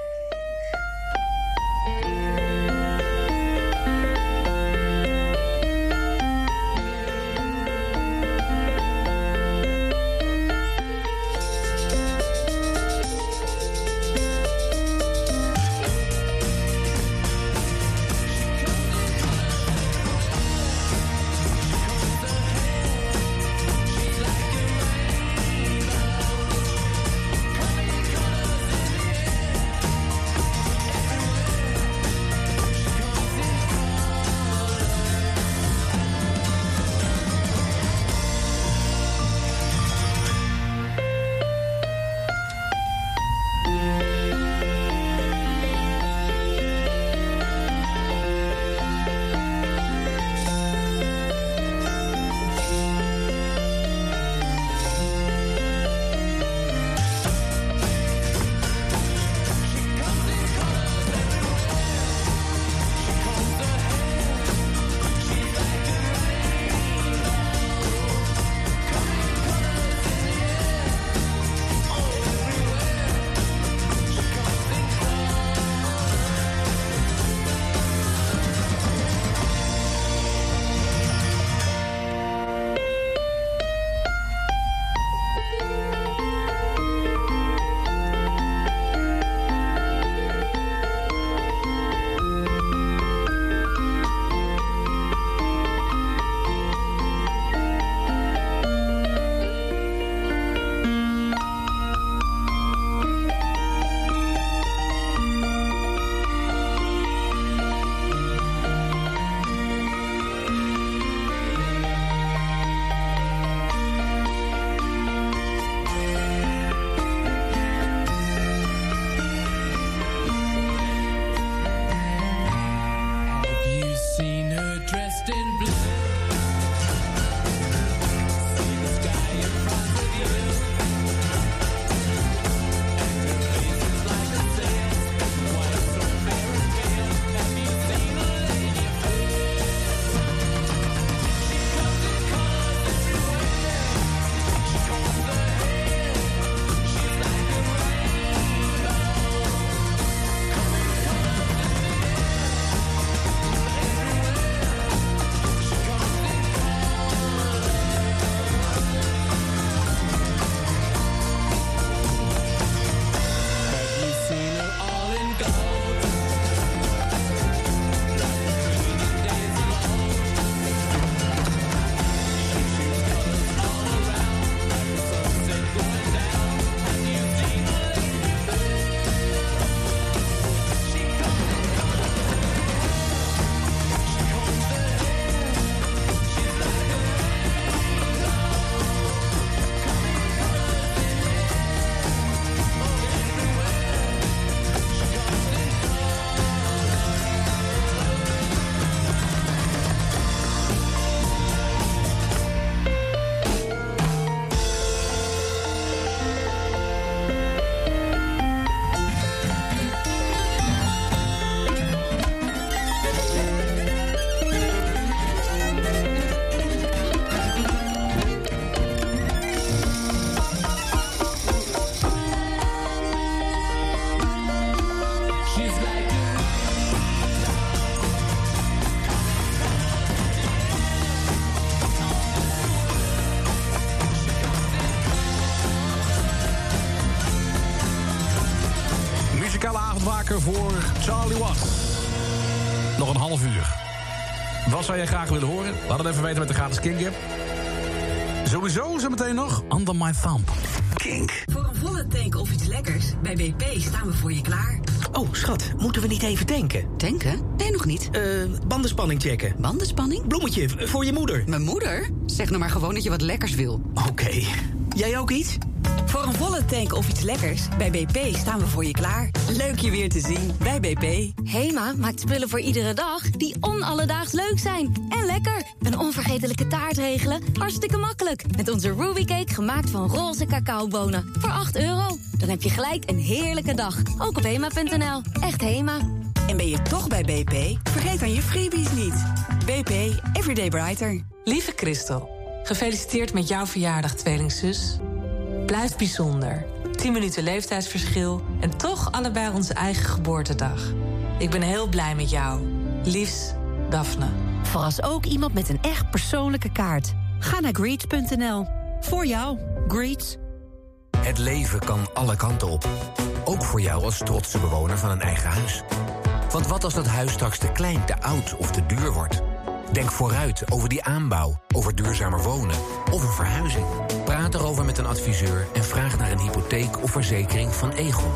Charlie Watts. Nog een half uur. Wat zou jij graag willen horen? Laat het even weten met de gratis Kink. Sowieso zometeen nog Under My Thumb. Kink. Voor een volle tank of iets lekkers, bij BP staan we voor je klaar. Oh, schat, moeten we niet even tanken? Tanken? Nee, nog niet. Eh, bandenspanning checken. Bandenspanning? Bloemetje, v- voor je moeder. Mijn moeder? Zeg nou maar gewoon dat je wat lekkers wil. Oké. Jij ook iets? Voor een volle tank of iets lekkers, bij BP staan we voor je klaar. Leuk je weer te zien bij BP. Hema maakt spullen voor iedere dag die onalledaags leuk zijn. En lekker. Een onvergetelijke taart regelen? Hartstikke makkelijk. Met onze Ruby Cake gemaakt van roze cacaobonen. Voor 8 euro. Dan heb je gelijk een heerlijke dag. Ook op hema.nl. Echt Hema. En ben je toch bij BP? Vergeet dan je freebies niet. BP, Everyday Brighter. Lieve Christel, gefeliciteerd met jouw verjaardag, tweelingzus. Blijf bijzonder. 10 minuten leeftijdsverschil en toch allebei onze eigen geboortedag. Ik ben heel blij met jou. Liefs, Daphne. Verras ook iemand met een echt persoonlijke kaart. Ga naar greets.nl. Voor jou, Greets. Het leven kan alle kanten op. Ook voor jou als trotse bewoner van een eigen huis. Want wat als dat huis straks te klein, te oud of te duur wordt? Denk vooruit over die aanbouw, over duurzamer wonen of een verhuizing. Praat erover met een adviseur en vraag naar een hypotheek of verzekering van Egon.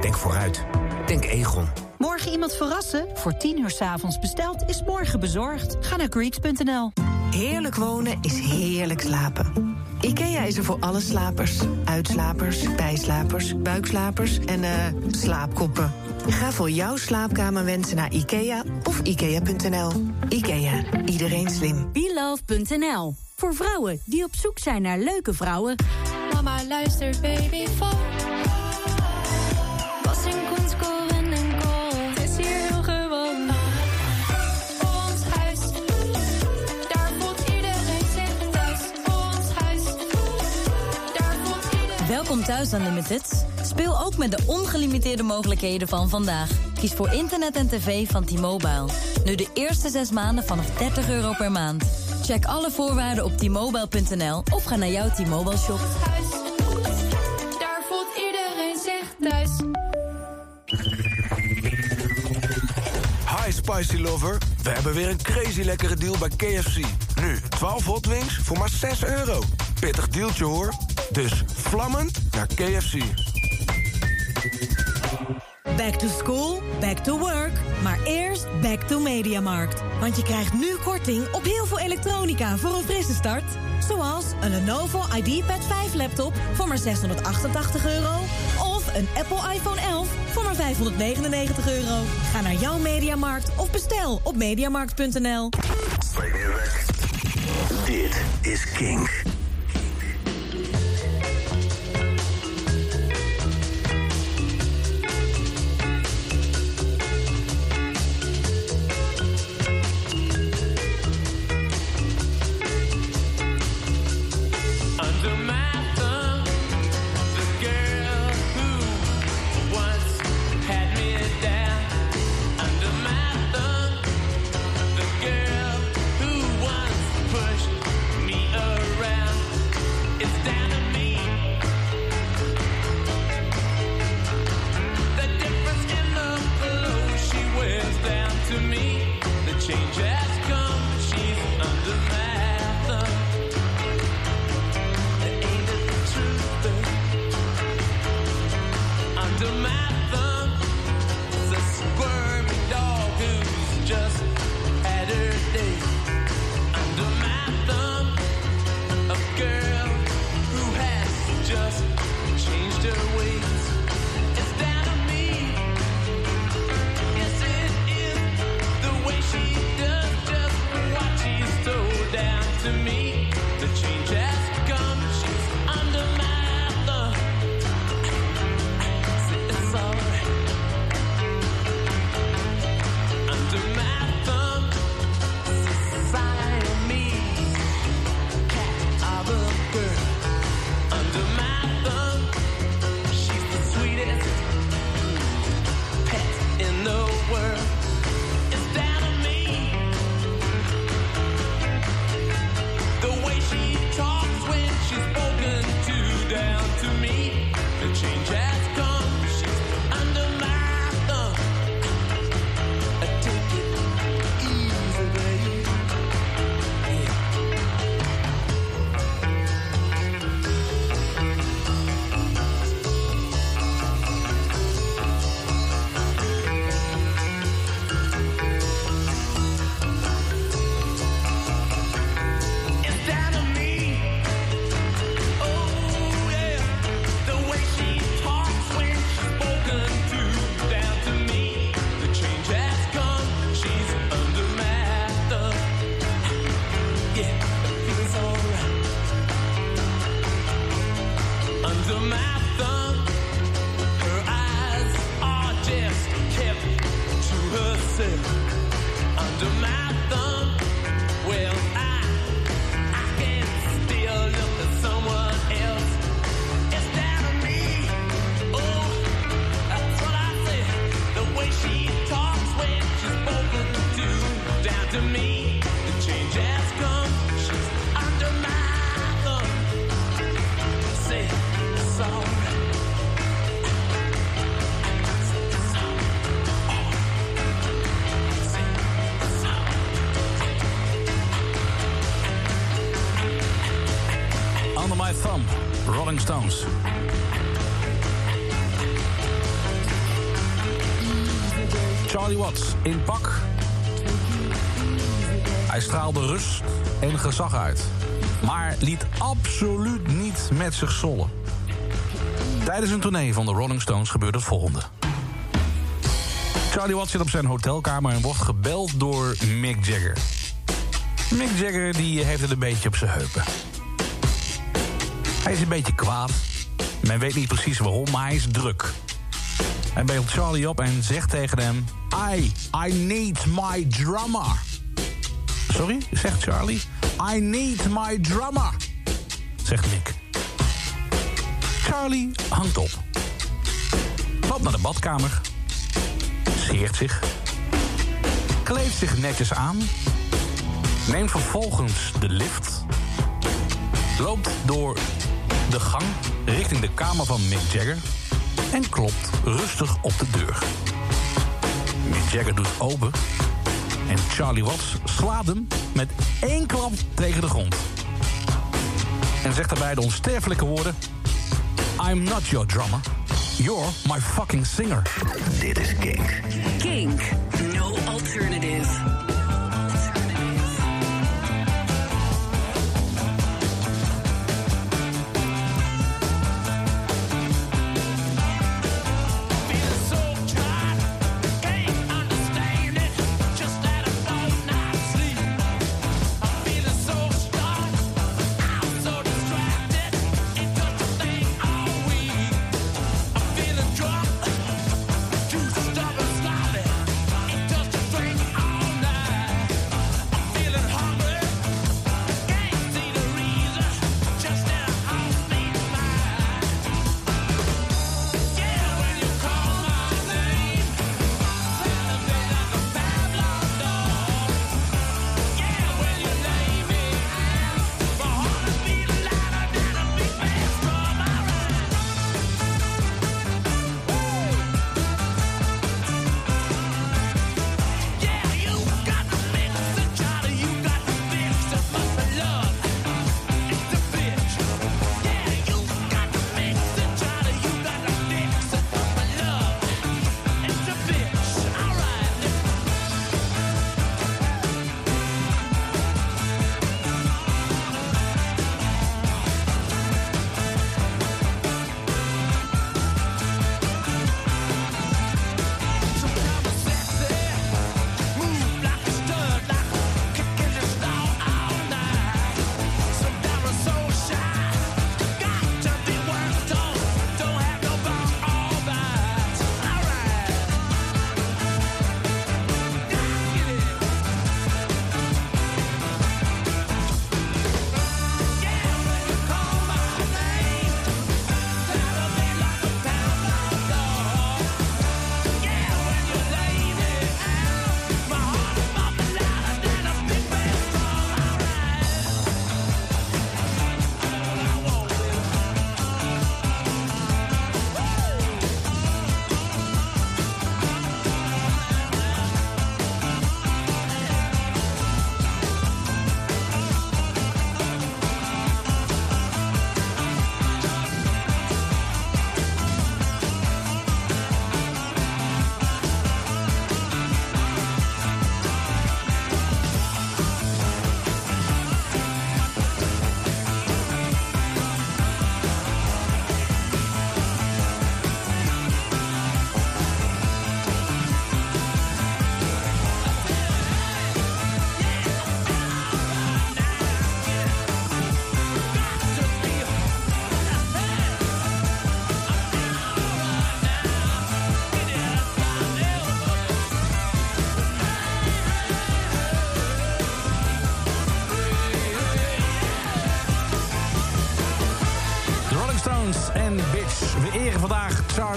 Denk vooruit. Denk Egon. Morgen iemand verrassen? Voor 10 uur 's avonds besteld is morgen bezorgd. Ga naar greets.nl. Heerlijk wonen is heerlijk slapen. IKEA is er voor alle slapers. Uitslapers, bijslapers, buikslapers en eh slaapkoppen. Ga voor jouw slaapkamer wensen naar IKEA of IKEA.nl. IKEA, iedereen slim. BeLove.nl. Voor vrouwen die op zoek zijn naar leuke vrouwen. Mama luister baby vol. Was in kunst, koren en kool. Het is hier heel gewoon. Ons huis. Daar voelt iedereen zich thuis. Ons huis. Daar voelt iedereen... Welkom thuis Unlimited. Speel ook met de ongelimiteerde mogelijkheden van vandaag. Kies voor internet en tv van T-Mobile. Nu de eerste zes maanden vanaf 30 euro per maand. Check alle voorwaarden op t-mobile.nl of ga naar jouw T-Mobile shop. Daar voelt iedereen zich thuis. Hi Spicy Lover, we hebben weer een crazy lekkere deal bij KFC. Nu 12 hot wings voor maar 6 euro. Pittig dealtje hoor. Dus vlammend naar KFC. Back to school, back to work. Maar eerst back to Mediamarkt. Want je krijgt nu korting op heel veel elektronica voor een frisse start. Zoals een Lenovo IdeaPad 5 laptop voor maar 688 euro. Of een Apple iPhone 11 voor maar 599 euro. Ga naar jouw Mediamarkt of bestel op mediamarkt.nl. Dit is Kink. Rolling Stones. Charlie Watts in pak. Hij straalde rust en gezag uit. Maar liet absoluut niet met zich zollen. Tijdens een tournee van de Rolling Stones gebeurde het volgende. Charlie Watts zit op zijn hotelkamer en wordt gebeld door Mick Jagger. Mick Jagger die heeft het een beetje op zijn heupen. Hij is een beetje kwaad. Men weet niet precies waarom, maar hij is druk. Hij beelt Charlie op en zegt tegen hem... I, I need my drummer. Sorry, zegt Charlie. I need my drummer, zegt Nick. Charlie hangt op. Loopt naar de badkamer. Scheert zich. Kleedt zich netjes aan. Neemt vervolgens de lift. Loopt door de gang richting de kamer van Mick Jagger en klopt rustig op de deur. Mick Jagger doet open en Charlie Watts slaat hem met één klap tegen de grond. En zegt daarbij de onsterfelijke woorden... I'm not your drummer, you're my fucking singer. Dit is Kink. Kink. No alternative.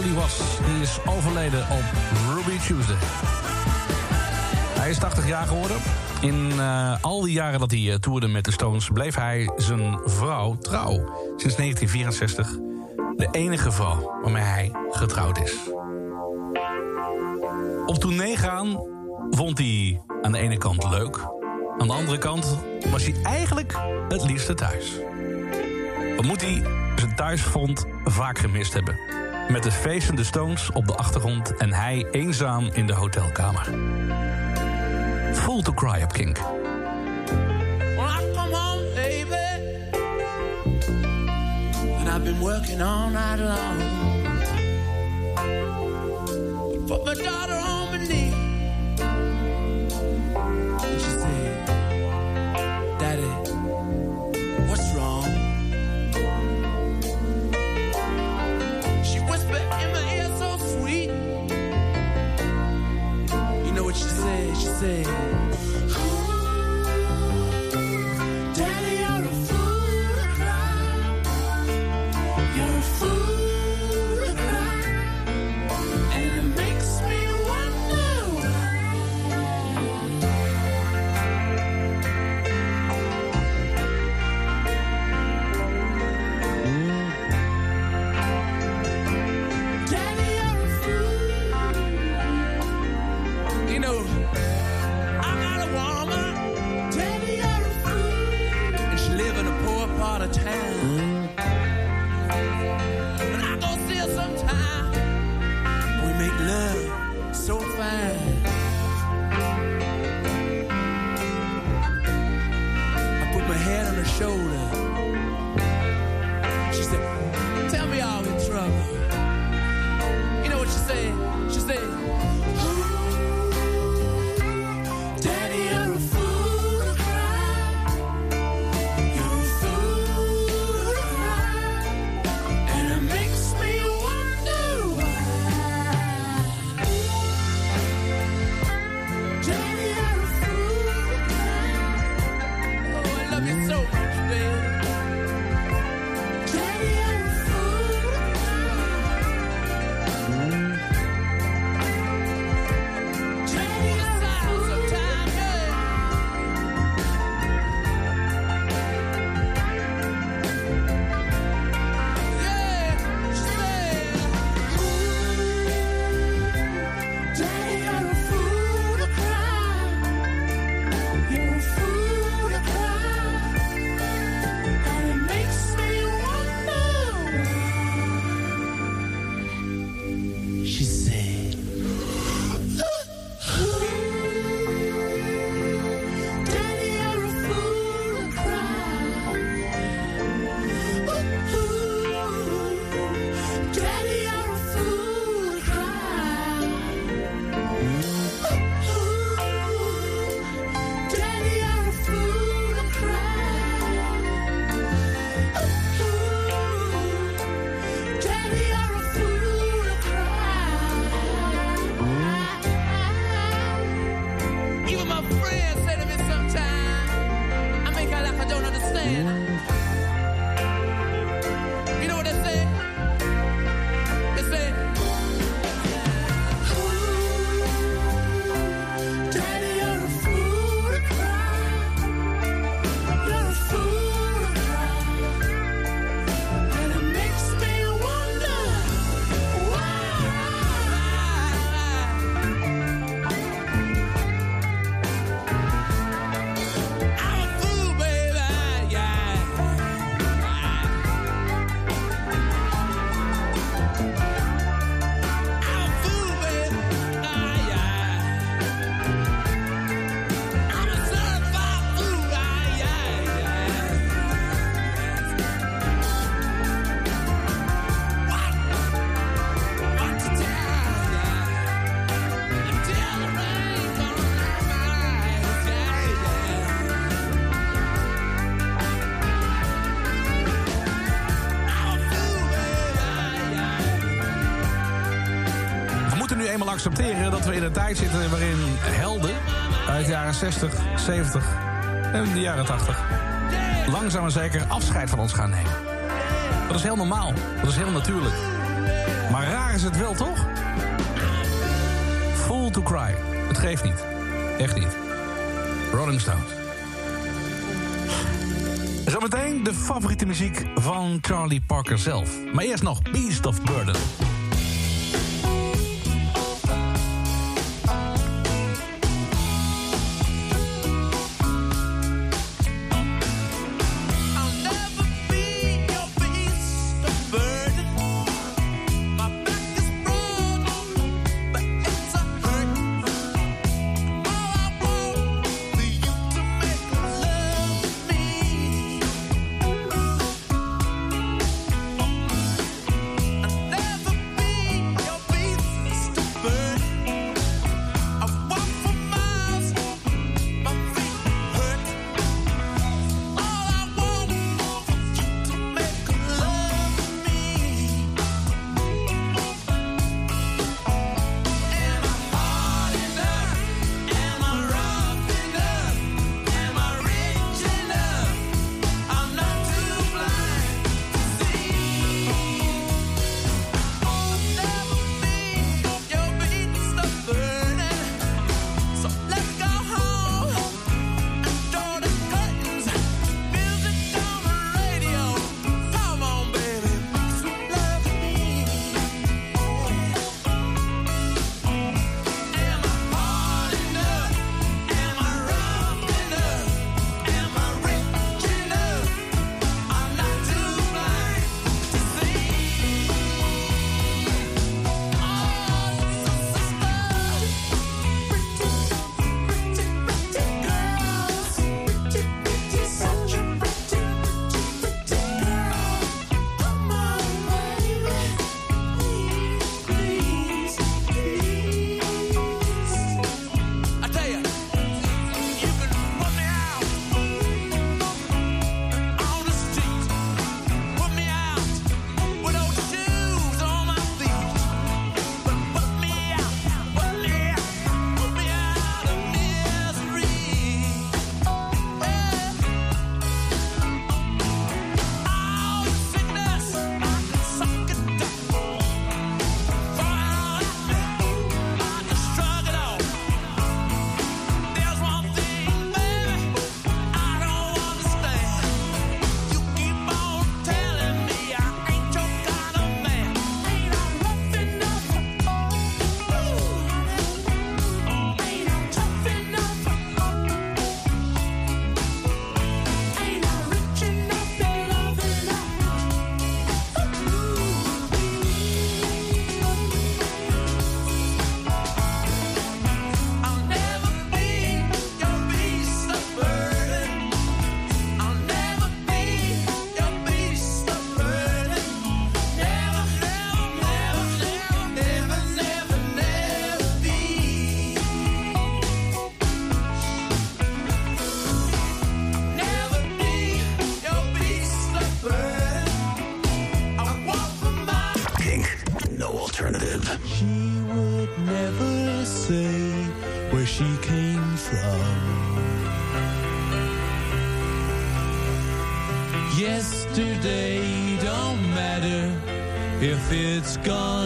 Charlie Was. Die is overleden op Ruby Tuesday. Hij Hij is 80 jaar geworden. In eh, al die jaren dat hij eh, toerde met de Stones... bleef hij zijn vrouw trouw. Sinds 1964 de enige vrouw waarmee hij getrouwd is. Op tournee gaan vond hij aan de ene kant leuk. Aan de andere kant was hij eigenlijk het liefste thuis. Wat moet hij zijn thuisvond vaak gemist hebben. Met de feestende Stones op de achtergrond en hij eenzaam in de hotelkamer. Full to cry op Kink. I've been working all night long. Put my daughter on accepteren dat we in een tijd zitten waarin helden uit de jaren 60, 70 en de jaren 80 langzaam maar zeker afscheid van ons gaan nemen. Dat is heel normaal, dat is heel natuurlijk. Maar raar is het wel toch? Full to cry, het geeft niet. Echt niet. Rolling Stones. Zometeen de favoriete muziek van Charlie Parker zelf. Maar eerst nog Beast of Burden. It's gone.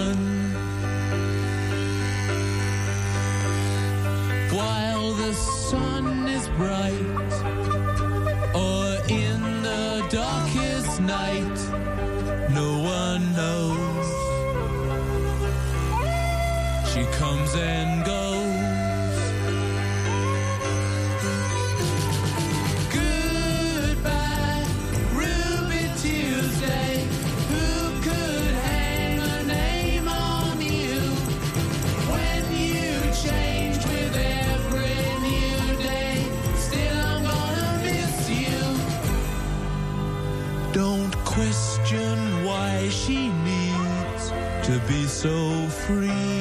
She needs to be so free.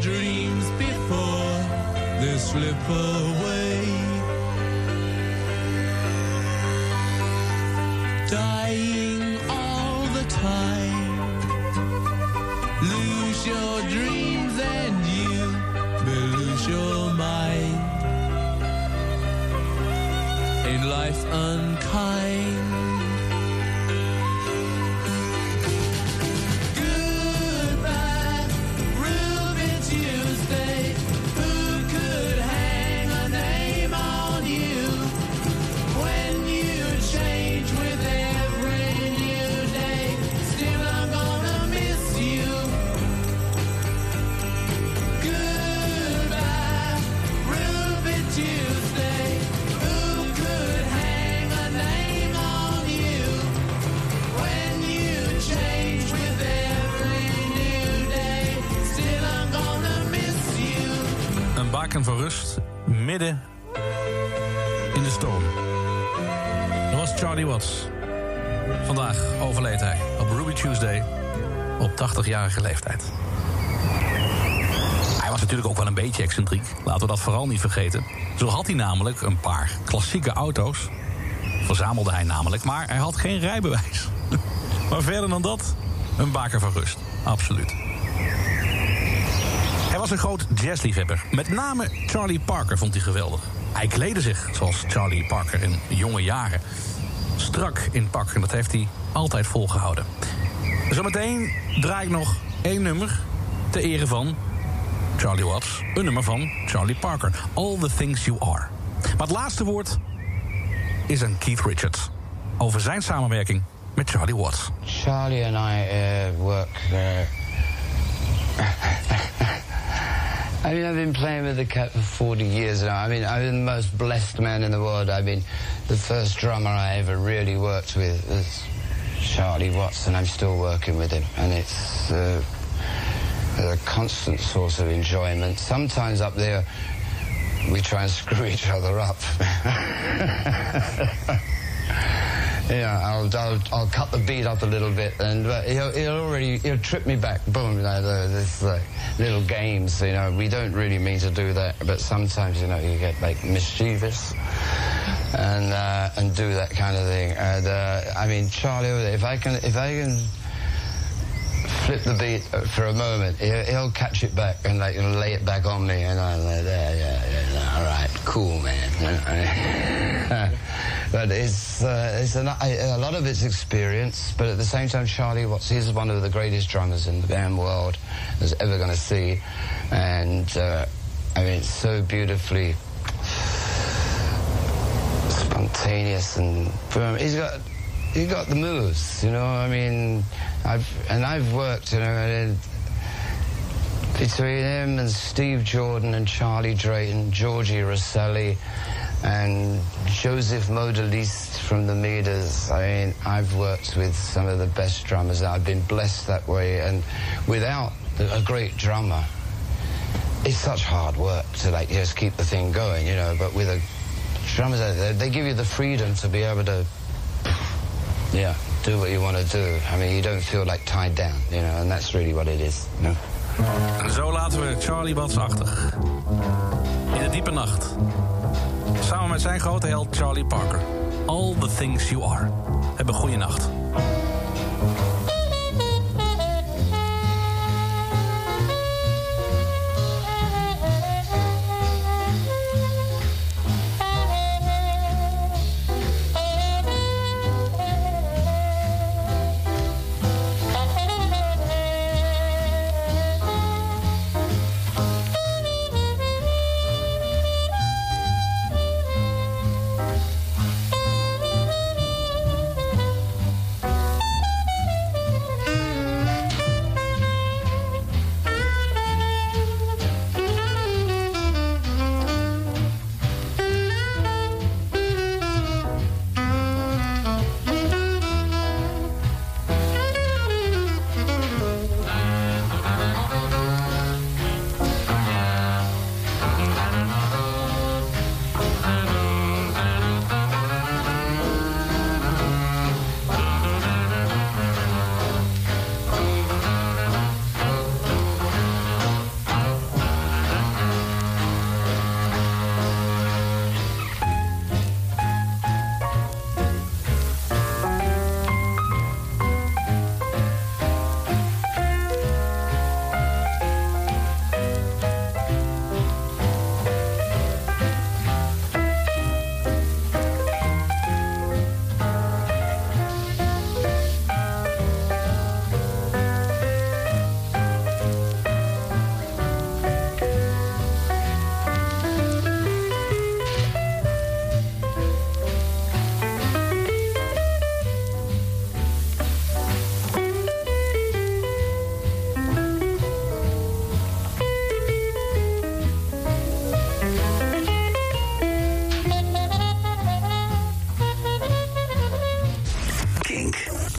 dreams before they slip away. Van rust midden in de storm. Dat was Charlie Watts. Vandaag overleed hij op Ruby Tuesday op 80-jarige leeftijd. Hij was natuurlijk ook wel een beetje excentriek. Laten we dat vooral niet vergeten. Zo had hij namelijk een paar klassieke auto's. Verzamelde hij namelijk, maar hij had geen rijbewijs. Maar verder dan dat, een baker van rust. Absoluut. Hij was een groot jazzliefhebber. Met name Charlie Parker vond hij geweldig. Hij kleedde zich zoals Charlie Parker in jonge jaren. Strak in pak en dat heeft hij altijd volgehouden. Zometeen draai ik nog één nummer ter ere van Charlie Watts. Een nummer van Charlie Parker. All the Things You Are. Maar het laatste woord is aan Keith Richards. Over zijn samenwerking met Charlie Watts. Charlie and I uh, work. Uh, I mean, I've been playing with the cat for 40 years now. I mean, I'm the most blessed man in the world. I mean, the first drummer I ever really worked with was Charlie Watts, and I'm still working with him. And it's uh, a constant source of enjoyment. Sometimes up there, we try and screw each other up. Yeah, I'll, I'll, I'll cut the beat up a little bit, and uh, he'll, he'll already he'll trip me back. Boom, you know, this like little games. You know, we don't really mean to do that, but sometimes you know you get like mischievous, and uh, and do that kind of thing. And uh, I mean, Charlie, if I can if I can flip the beat for a moment, he'll, catch it back and like lay it back on me, and I'm like, there, yeah, yeah, all right, cool, man. but it's uh, a, a lot of it's experience, but at the same time, Charlie Watts is one of the greatest drummers in the band world is ever going to see, and uh, I mean, it's so beautifully spontaneous and. He's got he got the moves, you know. I mean, I've and I've worked, you know, between him and Steve Jordan and Charlie Drayton, Georgie Rosselli, and Joseph Modaliste from the Meters. I mean, I've worked with some of the best drummers. I've been blessed that way, and without a great drummer, it's such hard work to like just keep the thing going, you know. But with a drummers, they, they give you the freedom to be able to, yeah, do what you want to do. I mean, you don't feel like tied down, you know, and that's really what it is. You know? En zo laten we Charlie Watts achter. In de diepe nacht. Samen met zijn grote held Charlie Parker. All the things you are. Hebben een goede nacht.